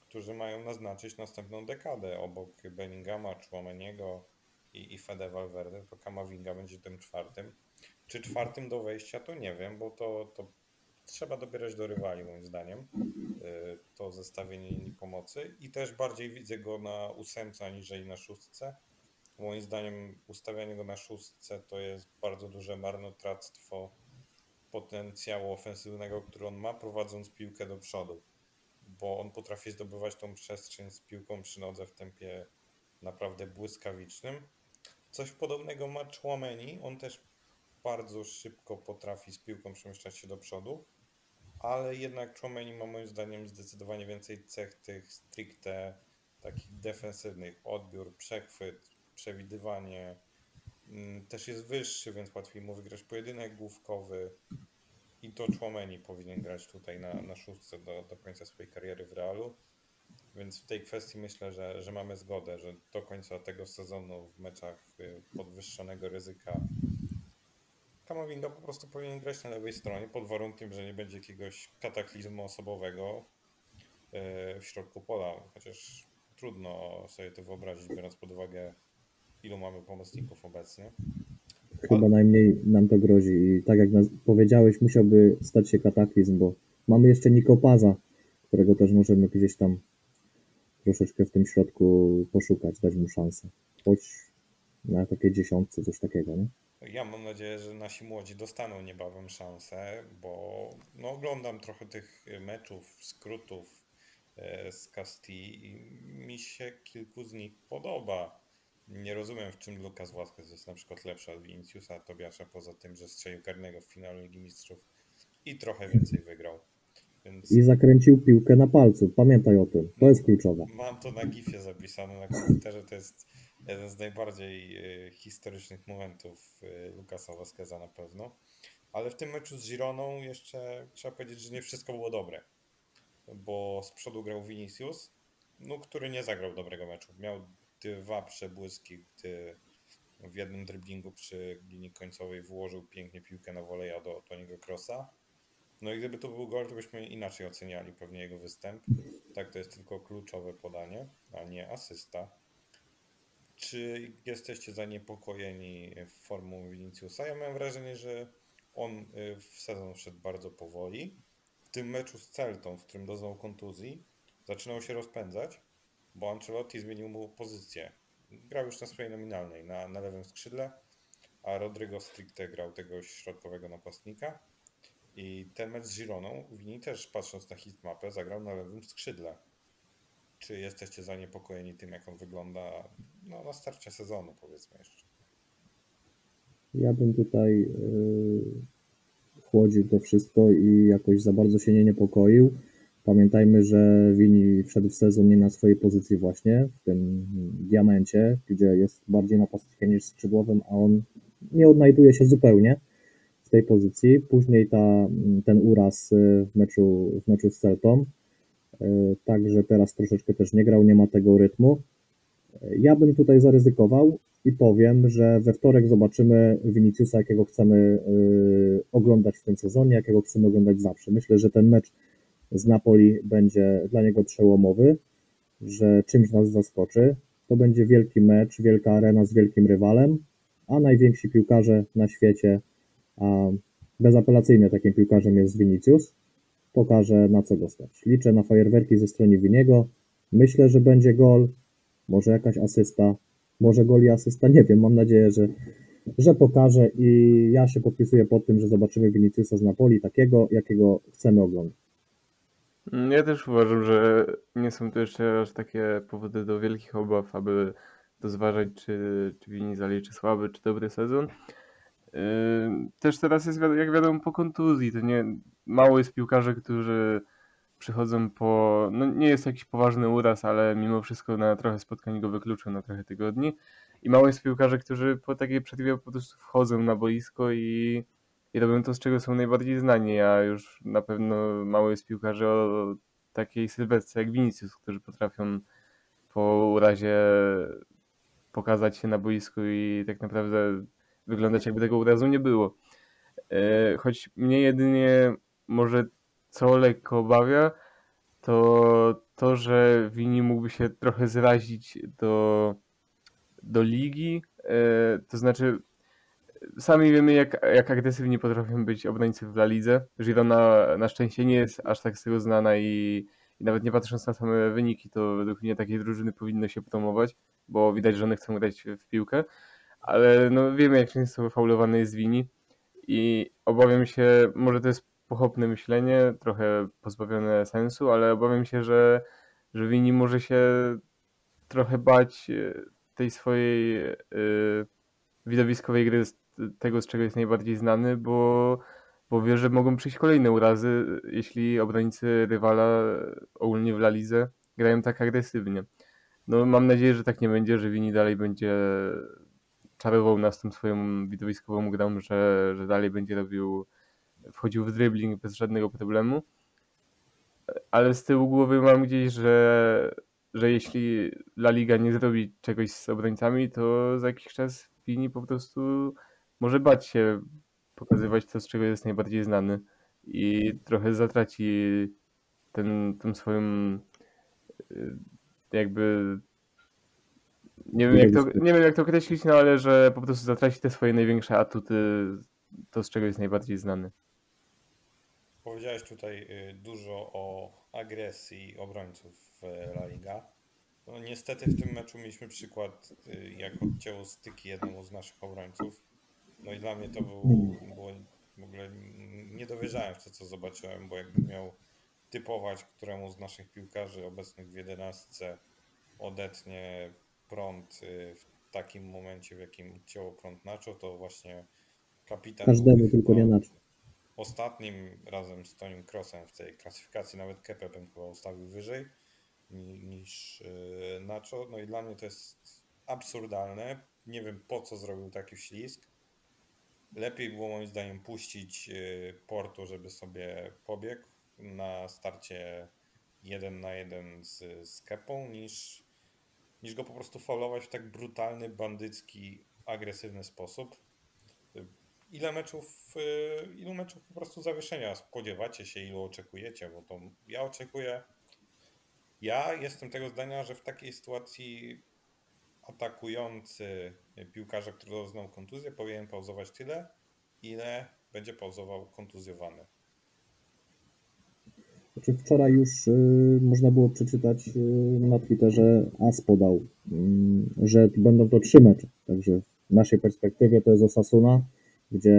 którzy mają naznaczyć następną dekadę obok Bellingama, Chouameniego i, i Fede Valverde, to Kamavinga będzie tym czwartym. Czy czwartym do wejścia, to nie wiem, bo to, to trzeba dobierać do rywali moim zdaniem y, to zestawienie pomocy i też bardziej widzę go na ósemce aniżeli na szóstce. Moim zdaniem ustawianie go na szóstce to jest bardzo duże marnotrawstwo potencjału ofensywnego, który on ma prowadząc piłkę do przodu, bo on potrafi zdobywać tą przestrzeń z piłką przy nodze w tempie naprawdę błyskawicznym. Coś podobnego ma Chouameni, on też bardzo szybko potrafi z piłką przemieszczać się do przodu, ale jednak Chouameni ma moim zdaniem zdecydowanie więcej cech tych stricte takich defensywnych, odbiór, przechwyt, przewidywanie, Mm, też jest wyższy, więc łatwiej mu wygrać pojedynek główkowy i to Chouameni powinien grać tutaj na, na szóstce do, do końca swojej kariery w Realu. Więc w tej kwestii myślę, że, że mamy zgodę, że do końca tego sezonu w meczach podwyższonego ryzyka Kamavinga po prostu powinien grać na lewej stronie pod warunkiem, że nie będzie jakiegoś kataklizmu osobowego y, w środku pola, chociaż trudno sobie to wyobrazić, biorąc pod uwagę ilu mamy pomocników obecnie. Chyba najmniej nam to grozi i tak jak nas powiedziałeś, musiałby stać się kataklizm, bo mamy jeszcze Nikopaza, którego też możemy gdzieś tam troszeczkę w tym środku poszukać, dać mu szansę. Choć na takie dziesiątce, coś takiego, nie? Ja mam nadzieję, że nasi młodzi dostaną niebawem szansę, bo no, oglądam trochę tych meczów, skrótów e, z Castilla i mi się kilku z nich podoba. Nie rozumiem, w czym Lukas Vazquez jest na przykład lepszy od Viniciusa Tobiasza, poza tym, że strzelił karnego w finale Ligi Mistrzów i trochę więcej wygrał. Więc I zakręcił piłkę na palcu. Pamiętaj o tym. To jest kluczowe. mam to na gifie zapisane na komputerze, to jest jeden z najbardziej e, historycznych momentów e, Lukasa Vazqueza na pewno. Ale w tym meczu z Gironą jeszcze trzeba powiedzieć, że nie wszystko było dobre. Bo z przodu grał Vinicius, no, który nie zagrał dobrego meczu. Miał dwa przebłyski, gdy w jednym driblingu przy linii końcowej włożył pięknie piłkę na woleja do Toniego Krosa. No i gdyby to był gol, to byśmy inaczej oceniali pewnie jego występ. Tak, to jest tylko kluczowe podanie, a nie asysta. Czy jesteście zaniepokojeni formą Viniciusa? Ja mam wrażenie, że on y, w sezon wszedł bardzo powoli. W tym meczu z Celtą, w którym doznał kontuzji, zaczynał się rozpędzać, bo Ancelotti zmienił mu pozycję. Grał już na swojej nominalnej, na, na lewym skrzydle, a Rodrigo stricte grał tego środkowego napastnika. I ten mecz z Gironą, Vini też patrząc na hitmapę, zagrał na lewym skrzydle. Czy jesteście zaniepokojeni tym, jak on wygląda no, na starcie sezonu, powiedzmy jeszcze? Ja bym tutaj yy, chłodził to wszystko i jakoś za bardzo się nie niepokoił. Pamiętajmy, że Wini wszedł w sezon nie na swojej pozycji właśnie, w tym diamencie, gdzie jest bardziej napastnikiem niż skrzydłowym, a on nie odnajduje się zupełnie w tej pozycji. Później ta, ten uraz y, w meczu, w meczu z Celtą, y, także teraz troszeczkę też nie grał, nie ma tego rytmu. Ja bym tutaj zaryzykował i powiem, że we wtorek zobaczymy Viniciusa, jakiego chcemy y, oglądać w tym sezonie, jakiego chcemy oglądać zawsze. Myślę, że ten mecz z Napoli będzie dla niego przełomowy, że czymś nas zaskoczy. To będzie wielki mecz, wielka arena z wielkim rywalem, a najwięksi piłkarze na świecie, a bezapelacyjnie takim piłkarzem jest Vinicius, pokaże na co go stać. Liczę na fajerwerki ze strony Winiego. Myślę, że będzie gol, może jakaś asysta, może gol i asysta, nie wiem, mam nadzieję, że, że pokaże i ja się podpisuję pod tym, że zobaczymy Viniciusa z Napoli takiego, jakiego chcemy oglądać. Mm, Ja też uważam, że nie są to jeszcze aż takie powody do wielkich obaw, aby rozważać, czy, czy Vini zaliczy słaby, czy dobry sezon. Też teraz jest, jak wiadomo, po kontuzji, to nie, mało jest piłkarzy, którzy przychodzą po, no nie jest jakiś poważny uraz, ale mimo wszystko na trochę spotkań go wykluczą, na trochę tygodni. I mało jest piłkarzy, którzy po takiej przerwie po prostu wchodzą na boisko i, i robią to, z czego są najbardziej znani, a już na pewno mało jest piłkarzy o takiej sylwetce jak Vinicius, którzy potrafią po urazie pokazać się na boisku i tak naprawdę wyglądać jakby tego urazu nie było. E, Choć mnie jedynie może co lekko obawia, to to, że Vini mógłby się trochę zrazić do, do ligi. E, To znaczy, sami wiemy, jak, jak agresywni potrafią być obrońcy w La Lidze. Girona na szczęście nie jest aż tak z tego znana i, i nawet nie patrząc na same wyniki, to według mnie takiej drużyny powinno się promować, bo widać, że one chcą grać w piłkę. Ale no wiemy, jak często faulowany jest Vini i obawiam się, może to jest pochopne myślenie, trochę pozbawione sensu, ale obawiam się, że, że Vini może się trochę bać e, tej swojej e, widowiskowej gry, tego z czego jest najbardziej znany, bo, bo wie, że mogą przyjść kolejne urazy, jeśli obrońcy rywala ogólnie w La grają tak agresywnie. No mam nadzieję, że tak nie będzie, że Vini dalej będzie czarował nas tą swoją widowiskową grą, że, że dalej będzie robił, wchodził w dribbling bez żadnego problemu. Ale z tyłu głowy mam gdzieś, że, że jeśli La Liga nie zrobi czegoś z obrońcami, to za jakiś czas Vini po prostu może bać się pokazywać to, z czego jest najbardziej znany i trochę zatraci ten, tą swoją y, jakby nie wiem, jak to, nie wiem jak to określić, no ale że po prostu zatraci te swoje największe atuty, to z czego jest najbardziej znany. Powiedziałeś tutaj y, dużo o agresji obrońców w La Liga. No, niestety w tym meczu mieliśmy przykład, y, jak odcięło styki jednemu z naszych obrońców. No i dla mnie to był, było w ogóle nie dowierzałem w to, co zobaczyłem, bo jakbym miał typować, któremu z naszych piłkarzy obecnych w 11 odetnie prąd y, w takim momencie, w jakim odcięło prąd Nacho, to właśnie kapitan Każdemu, tylko nie Nacho. ostatnim razem z Tonim Crossem w tej klasyfikacji, nawet Kepę bym chyba ustawił wyżej ni- niż yy, Nacho. No i dla mnie to jest absurdalne. Nie wiem po co zrobił taki ślizg. Lepiej było moim zdaniem puścić yy, Porto, żeby sobie pobiegł na starcie jeden na jeden z, z Kepą, niż, niż go po prostu faulować w tak brutalny, bandycki, agresywny sposób. Ile meczów, y, ilu meczów po prostu zawieszenia spodziewacie się, ilu oczekujecie? Bo to ja oczekuję. Ja jestem tego zdania, że w takiej sytuacji atakujący piłkarza, który doznał kontuzję, powinien pauzować tyle, ile będzie pauzował kontuzjowany. Znaczy wczoraj już y, można było przeczytać y, na Twitterze, AS podał, y, że będą to trzy mecze. Także w naszej perspektywie to jest Osasuna, gdzie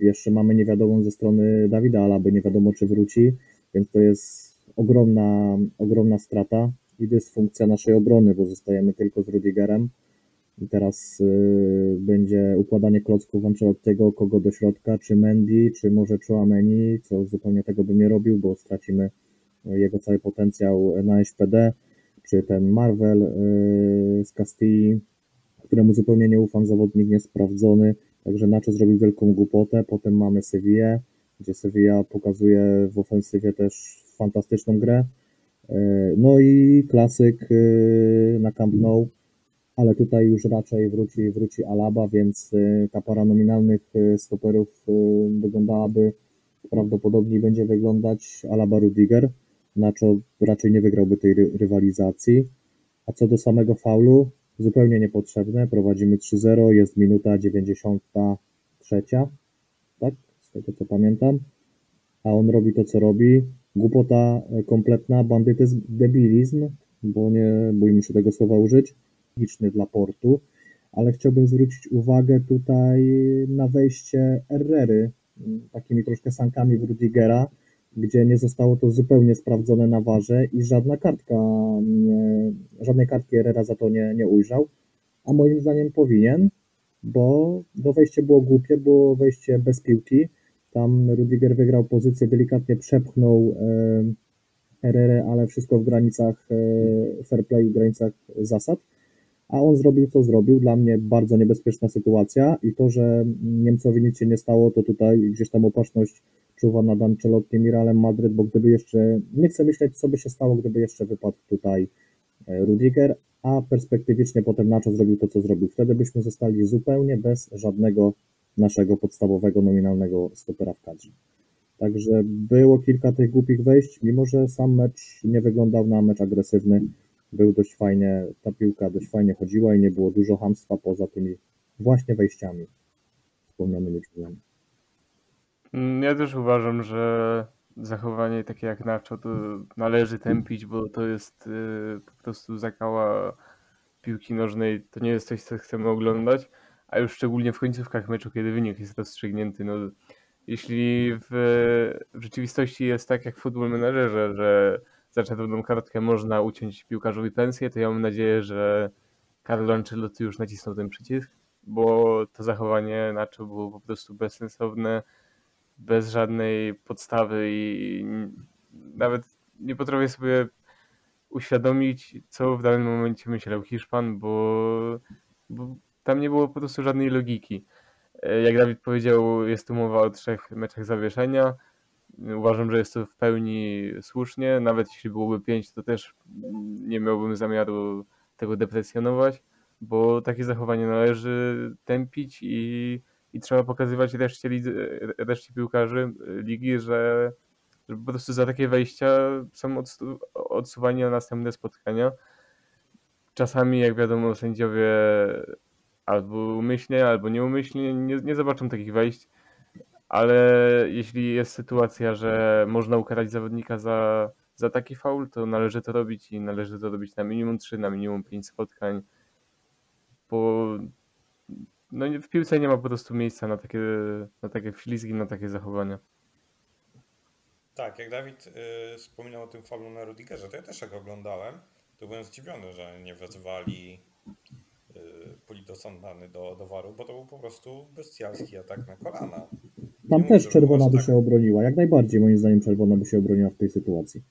jeszcze mamy niewiadomą ze strony Dawida Alaby, nie wiadomo czy wróci, więc to jest ogromna, ogromna strata i dysfunkcja naszej obrony, bo zostajemy tylko z Rudigerem. I teraz y, będzie układanie klocków Ancelottiego, kogo do środka, czy Mendy, czy może Chouameni, co zupełnie tego bym nie robił, bo stracimy jego cały potencjał na SPD, czy ten Marvel y, z Castilli, któremu zupełnie nie ufam, zawodnik niesprawdzony, także Nacho zrobił wielką głupotę, potem mamy Sevillę, gdzie Sevilla pokazuje w ofensywie też fantastyczną grę, Y, no i klasyk y, na Camp Nou, ale tutaj już raczej wróci, wróci Alaba, więc y, ta para nominalnych stoperów wyglądałaby prawdopodobnie będzie wyglądać Alaba Rudiger. Nacho raczej nie wygrałby tej ry- rywalizacji. A co do samego faulu, zupełnie niepotrzebne. Prowadzimy 3-0, jest minuta 93, tak? Z tego co pamiętam. A on robi to, co robi. Głupota kompletna, bandytyzm, debilizm, bo nie bójmy się tego słowa użyć. Logiczny dla portu, ale chciałbym zwrócić uwagę tutaj na wejście Herrery, takimi troszkę sankami w Rudigera, gdzie nie zostało to zupełnie sprawdzone na warze i żadna kartka, nie, żadnej kartki Herrera za to nie, nie ujrzał, a moim zdaniem powinien, bo to wejście było głupie, było wejście bez piłki, tam Rudiger wygrał pozycję, delikatnie przepchnął e, Herrerę, ale wszystko w granicach e, fair play, w granicach zasad, a on zrobił co zrobił, dla mnie bardzo niebezpieczna sytuacja i to, że Niemcowi nic się nie stało, to tutaj gdzieś tam opatrzność czuwa nad Ancelottim i Realem Madryt, bo gdyby jeszcze, nie chcę myśleć, co by się stało, gdyby jeszcze wypadł tutaj e, Rudiger, a perspektywicznie potem Nacho zrobił to, co zrobił. Wtedy byśmy zostali zupełnie bez żadnego naszego podstawowego, nominalnego stopera w kadrze. Także było kilka tych głupich wejść, mimo że sam mecz nie wyglądał na mecz agresywny. Był dość fajnie, ta piłka dość fajnie chodziła i nie było dużo hamstwa poza tymi właśnie wejściami wspomnianymi przeze mnie. Mm, Ja też uważam, że zachowanie takie jak Nacho to należy tępić, bo to jest y, po prostu zakała piłki nożnej. To nie jest coś, co chcemy oglądać, a już szczególnie w końcówkach meczu, kiedy wynik jest rozstrzygnięty. No, jeśli w, w rzeczywistości jest tak jak w Football Managerze, że za czerwoną kartkę można uciąć piłkarzowi pensję, to ja mam nadzieję, że Carlo Ancelotti już nacisnął ten przycisk, bo to zachowanie Nacho było po prostu bezsensowne bez żadnej podstawy i nawet nie potrafię sobie uświadomić, co w danym momencie myślał Hiszpan, bo, bo tam nie było po prostu żadnej logiki. E, Jak Dawid powiedział, jest tu mowa o trzech meczach zawieszenia. Uważam, że jest to w pełni słusznie. Nawet jeśli byłoby pięć, to też nie miałbym zamiaru tego deprecjonować, bo takie zachowanie należy tępić i i trzeba pokazywać reszcie, reszcie piłkarzy y, ligi, że, że po prostu za takie wejścia są odsu- odsuwani na następne spotkania. Czasami, jak wiadomo, sędziowie albo umyślnie, albo nieumyślnie nie, nie zobaczą takich wejść, ale jeśli jest sytuacja, że można ukarać zawodnika za, za taki faul, to należy to robić i należy to robić na minimum 3, na minimum 5 spotkań, bo no w piłce nie ma po prostu miejsca na takie, na takie wślizgi, na takie zachowania. Tak, jak Dawid y, wspominał o tym faulu na Rudigerze, to ja też jak oglądałem, to byłem zdziwiony, że nie wezwali y, politosądany do, do waru, bo to był po prostu bestialski atak na kolana. Tam Nie też mówię, czerwona by aż się obroniła, jak najbardziej moim zdaniem czerwona by się obroniła w tej sytuacji.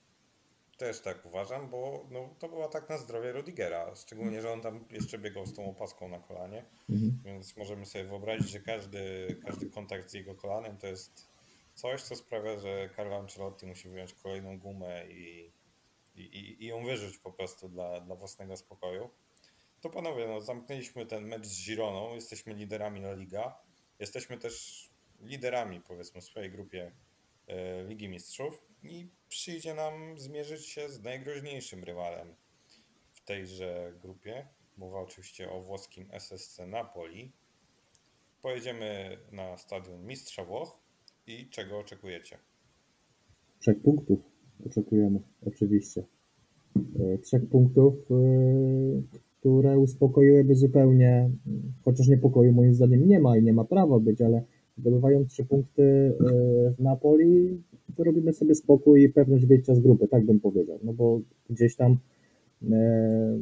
Też tak uważam, bo no, to był atak na zdrowie Rudigera, szczególnie, że on tam jeszcze biegał z tą opaską na kolanie, Mhm. więc możemy sobie wyobrazić, że każdy, każdy kontakt z jego kolanem to jest coś, co sprawia, że Carlo Ancelotti musi wyjąć kolejną gumę i, i, i, i ją wyrzuć po prostu dla, dla własnego spokoju. To panowie, no, zamknęliśmy ten mecz z Gironą, jesteśmy liderami La Liga, jesteśmy też liderami powiedzmy w swojej grupie e, Ligi Mistrzów i przyjdzie nam zmierzyć się z najgroźniejszym rywalem w tejże grupie. Mowa oczywiście o włoskim SSC Napoli. Pojedziemy na stadion Mistrza Włoch i czego oczekujecie? Trzech punktów oczekujemy, oczywiście. E, Trzech punktów, e, które uspokoiłyby zupełnie, chociaż niepokoju moim zdaniem nie ma i nie ma prawa być, ale zdobywając trzy punkty e, w Napoli, to robimy sobie spokój i pewność wyjścia z grupy, tak bym powiedział. No bo gdzieś tam e,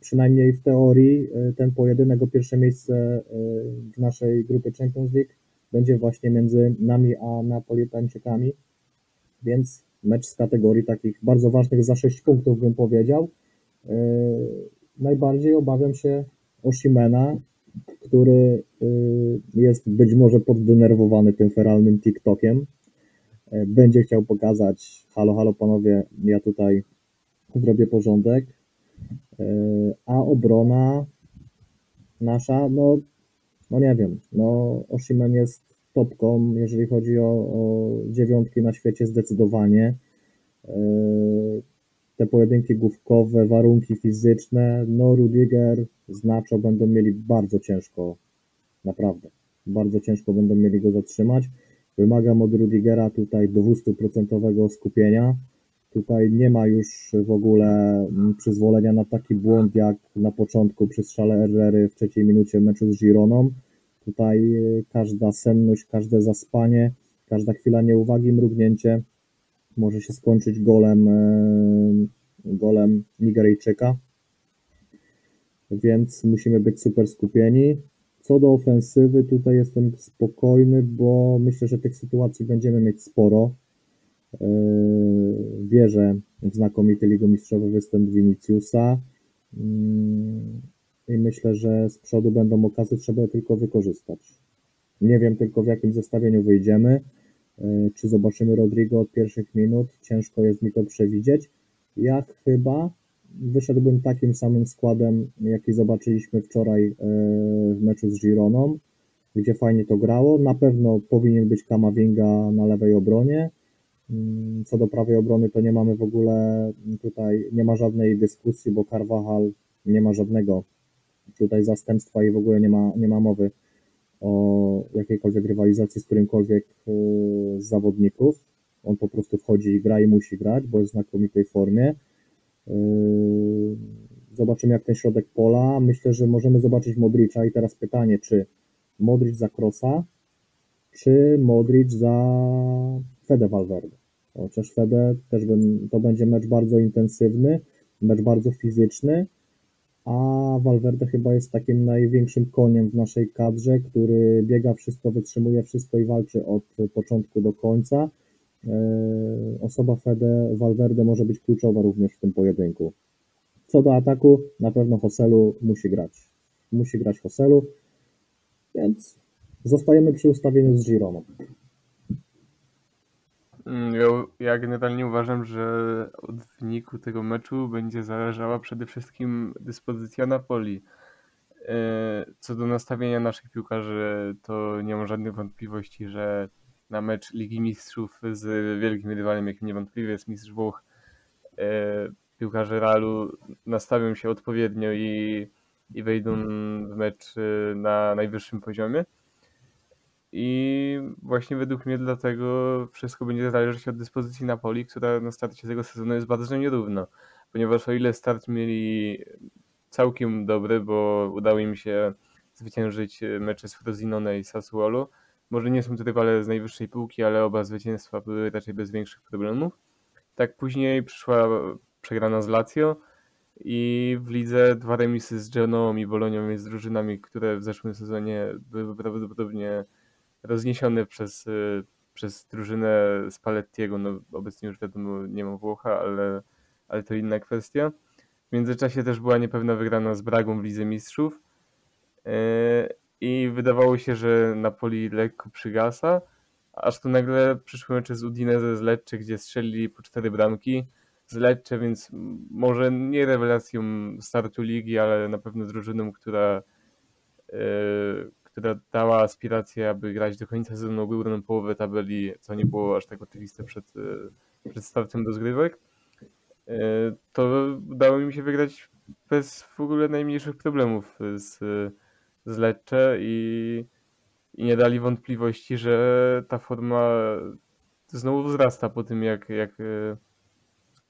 przynajmniej w teorii e, ten pojedynek o pierwsze miejsce w naszej grupie Champions League będzie właśnie między nami a Napolitańczykami, więc mecz z kategorii takich bardzo ważnych za 6 punktów bym powiedział. E, Najbardziej obawiam się Osimena, który y, jest być może poddenerwowany tym feralnym TikTokiem. E, Będzie chciał pokazać, halo, halo panowie, ja tutaj zrobię porządek. E, A obrona nasza, no, no nie wiem, no Oshimen jest topką, jeżeli chodzi o, o dziewiątki na świecie zdecydowanie. Te pojedynki główkowe, warunki fizyczne, no Rudiger z będą mieli bardzo ciężko, naprawdę, bardzo ciężko będą mieli go zatrzymać. Wymagam od Rudigera tutaj 200% skupienia. Tutaj nie ma już w ogóle mm, przyzwolenia na taki błąd jak na początku przy strzale Herrery w trzeciej minucie meczu z Gironą. Tutaj e, każda senność, każde zaspanie, każda chwila nieuwagi, mrugnięcie może się skończyć golem, e, golem Nigeryjczyka. Więc musimy być super skupieni. Co do ofensywy, tutaj jestem spokojny, bo myślę, że tych sytuacji będziemy mieć sporo. Yy, Wierzę w znakomity ligomistrzowy występ Viniciusa Yy, i myślę, że z przodu będą okazje, trzeba je tylko wykorzystać. Nie wiem tylko w jakim zestawieniu wyjdziemy. Yy, Czy zobaczymy Rodrigo od pierwszych minut? Ciężko jest mi to przewidzieć. Ja chyba wyszedłbym takim samym składem, jaki zobaczyliśmy wczoraj yy, w meczu z Gironą, gdzie fajnie to grało. Na pewno powinien być Kamavinga na lewej obronie. Mm, Co do prawej obrony, to nie mamy w ogóle tutaj, nie ma żadnej dyskusji, bo Carvajal nie ma żadnego tutaj zastępstwa i w ogóle nie ma, nie ma mowy o jakiejkolwiek rywalizacji z którymkolwiek yy, z zawodników. On po prostu wchodzi i gra i musi grać, bo jest w znakomitej formie. Yy, Zobaczymy, jak ten środek pola. Myślę, że możemy zobaczyć Modricza. I teraz pytanie, czy Modric za Krosa, czy Modric za Fede Valverde? Chociaż Fede też bym, to będzie mecz bardzo intensywny, mecz bardzo fizyczny, a Valverde chyba jest takim największym koniem w naszej kadrze, który biega wszystko, wytrzymuje wszystko i walczy od początku do końca. Yy, Osoba Fede Valverde może być kluczowa również w tym pojedynku. Co do ataku, na pewno Hoselu musi grać. Musi grać Hoselu, więc zostajemy przy ustawieniu z Gironą. Mm, Ja, generalnie uważam, że od wyniku tego meczu będzie zależała przede wszystkim dyspozycja Napoli. E, Co do nastawienia naszych piłkarzy, to nie mam żadnych wątpliwości, że na mecz Ligi Mistrzów z wielkim rywalem, jakim niewątpliwie jest Mistrz Włoch, e, piłkarze Realu nastawią się odpowiednio i, i wejdą w mecz e, na najwyższym poziomie. I właśnie według mnie dlatego wszystko będzie zależeć od dyspozycji Napoli, która na starcie tego sezonu jest bardzo nierówna. Ponieważ o ile start mieli całkiem dobry, bo udało im się zwyciężyć mecze z Frosinone i Sassuolo, może nie są to rywale z najwyższej półki, ale oba zwycięstwa były raczej bez większych problemów. Tak później przyszła przegrana z Lazio i w lidze dwa remisy z Genoą i Bolonią jest drużynami, które w zeszłym sezonie były prawdopodobnie rozniesione przez, y, przez drużynę Spallettiego. No, obecnie już wiadomo, nie ma Włocha, ale, ale to inna kwestia. W międzyczasie też była niepewna wygrana z Bragą w Lidze Mistrzów. Yy, I wydawało się, że Napoli lekko przygasa, aż tu nagle przyszły mecze z Udinese, z Lecce, gdzie strzelili po cztery bramki. Z Lecce, więc może nie rewelacją startu ligi, ale na pewno drużyną, która yy, która dała aspirację, aby grać do końca sezonu górną połowę tabeli, co nie było aż tak oczywiste przed, e, przed startem rozgrywek, e, to udało mi się wygrać bez w ogóle najmniejszych problemów z, z Lecce i, i nie dali wątpliwości, że ta forma znowu wzrasta po tym, jak, jak, e,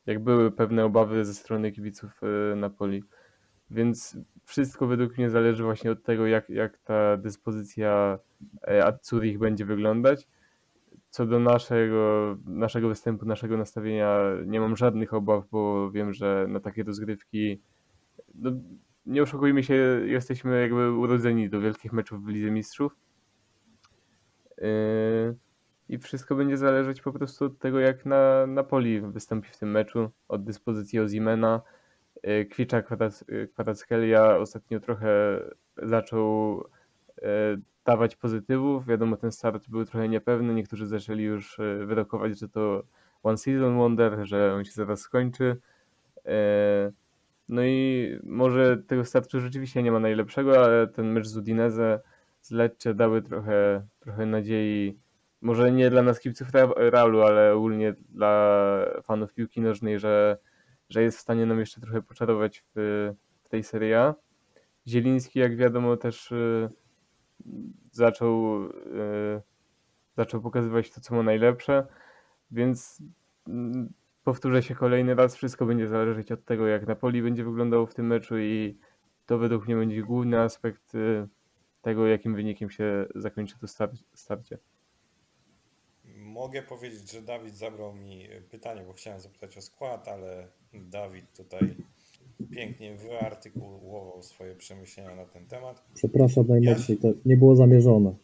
jak były pewne obawy ze strony kibiców Napoli. Więc wszystko według mnie zależy właśnie od tego, jak, jak ta dyspozycja e, Azzurich będzie wyglądać. Co do naszego, naszego występu, naszego nastawienia, nie mam żadnych obaw, bo wiem, że na takie rozgrywki no, nie oszukujmy się, jesteśmy jakby urodzeni do wielkich meczów w Lidze Mistrzów. Yy, I wszystko będzie zależeć po prostu od tego, jak na Napoli wystąpi w tym meczu, od dyspozycji Ozimena. Yy, Kwicza Kwarac- Kwarackelia ostatnio trochę zaczął yy, dawać pozytywów. Wiadomo, ten start był trochę niepewny. Niektórzy zaczęli już wyrokować, że to one season wonder, że on się zaraz skończy. No i może tego startu rzeczywiście nie ma najlepszego, ale ten mecz z Udinese, z Lecce dały trochę, trochę nadziei. Może nie dla nas kibiców Realu, ale ogólnie dla fanów piłki nożnej, że, że jest w stanie nam jeszcze trochę poczarować w, w tej Serie A. Zieliński, jak wiadomo, też y, zaczął, y, zaczął pokazywać to, co ma najlepsze, więc mm, powtórzę się kolejny raz, wszystko będzie zależeć od tego, jak Napoli będzie wyglądało w tym meczu i to według mnie będzie główny aspekt y, tego, jakim wynikiem się zakończy to star- starcie. Mogę powiedzieć, że Dawid zabrał mi pytanie, bo chciałem zapytać o skład, ale Dawid tutaj pięknie wyartykułował swoje przemyślenia na ten temat. Przepraszam najmocniej, to nie było zamierzone.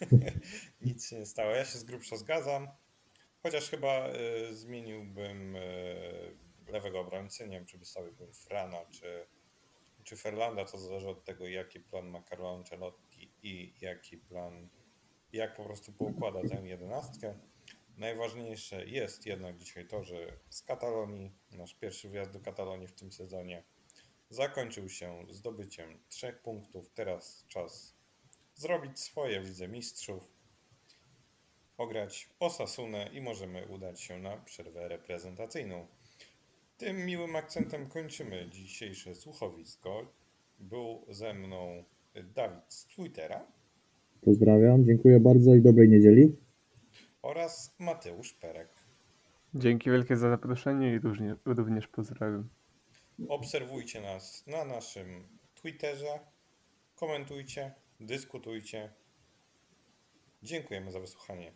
Nic się nie stało. Ja się z grubsza zgadzam. Chociaż chyba y, zmieniłbym y, lewego obrońcę. Nie wiem, czy wystawiłbym Frana czy, czy Ferlanda. To zależy od tego, jaki plan ma Carlo Ancelotti i jaki plan, jak po prostu poukłada tę jedenastkę. Najważniejsze jest jednak dzisiaj to, że z Katalonii, nasz pierwszy wjazd do Katalonii w tym sezonie zakończył się zdobyciem trzech punktów. Teraz czas zrobić swoje w Lidze Mistrzów, ograć Osasunę i możemy udać się na przerwę reprezentacyjną. Tym miłym akcentem kończymy dzisiejsze słuchowisko. Był ze mną Dawid z Twittera Pozdrawiam, dziękuję bardzo i dobrej niedzieli. oraz Mateusz Perek. Dzięki wielkie za zaproszenie i również, również pozdrawiam. Obserwujcie nas na naszym Twitterze, komentujcie, dyskutujcie. Dziękujemy za wysłuchanie.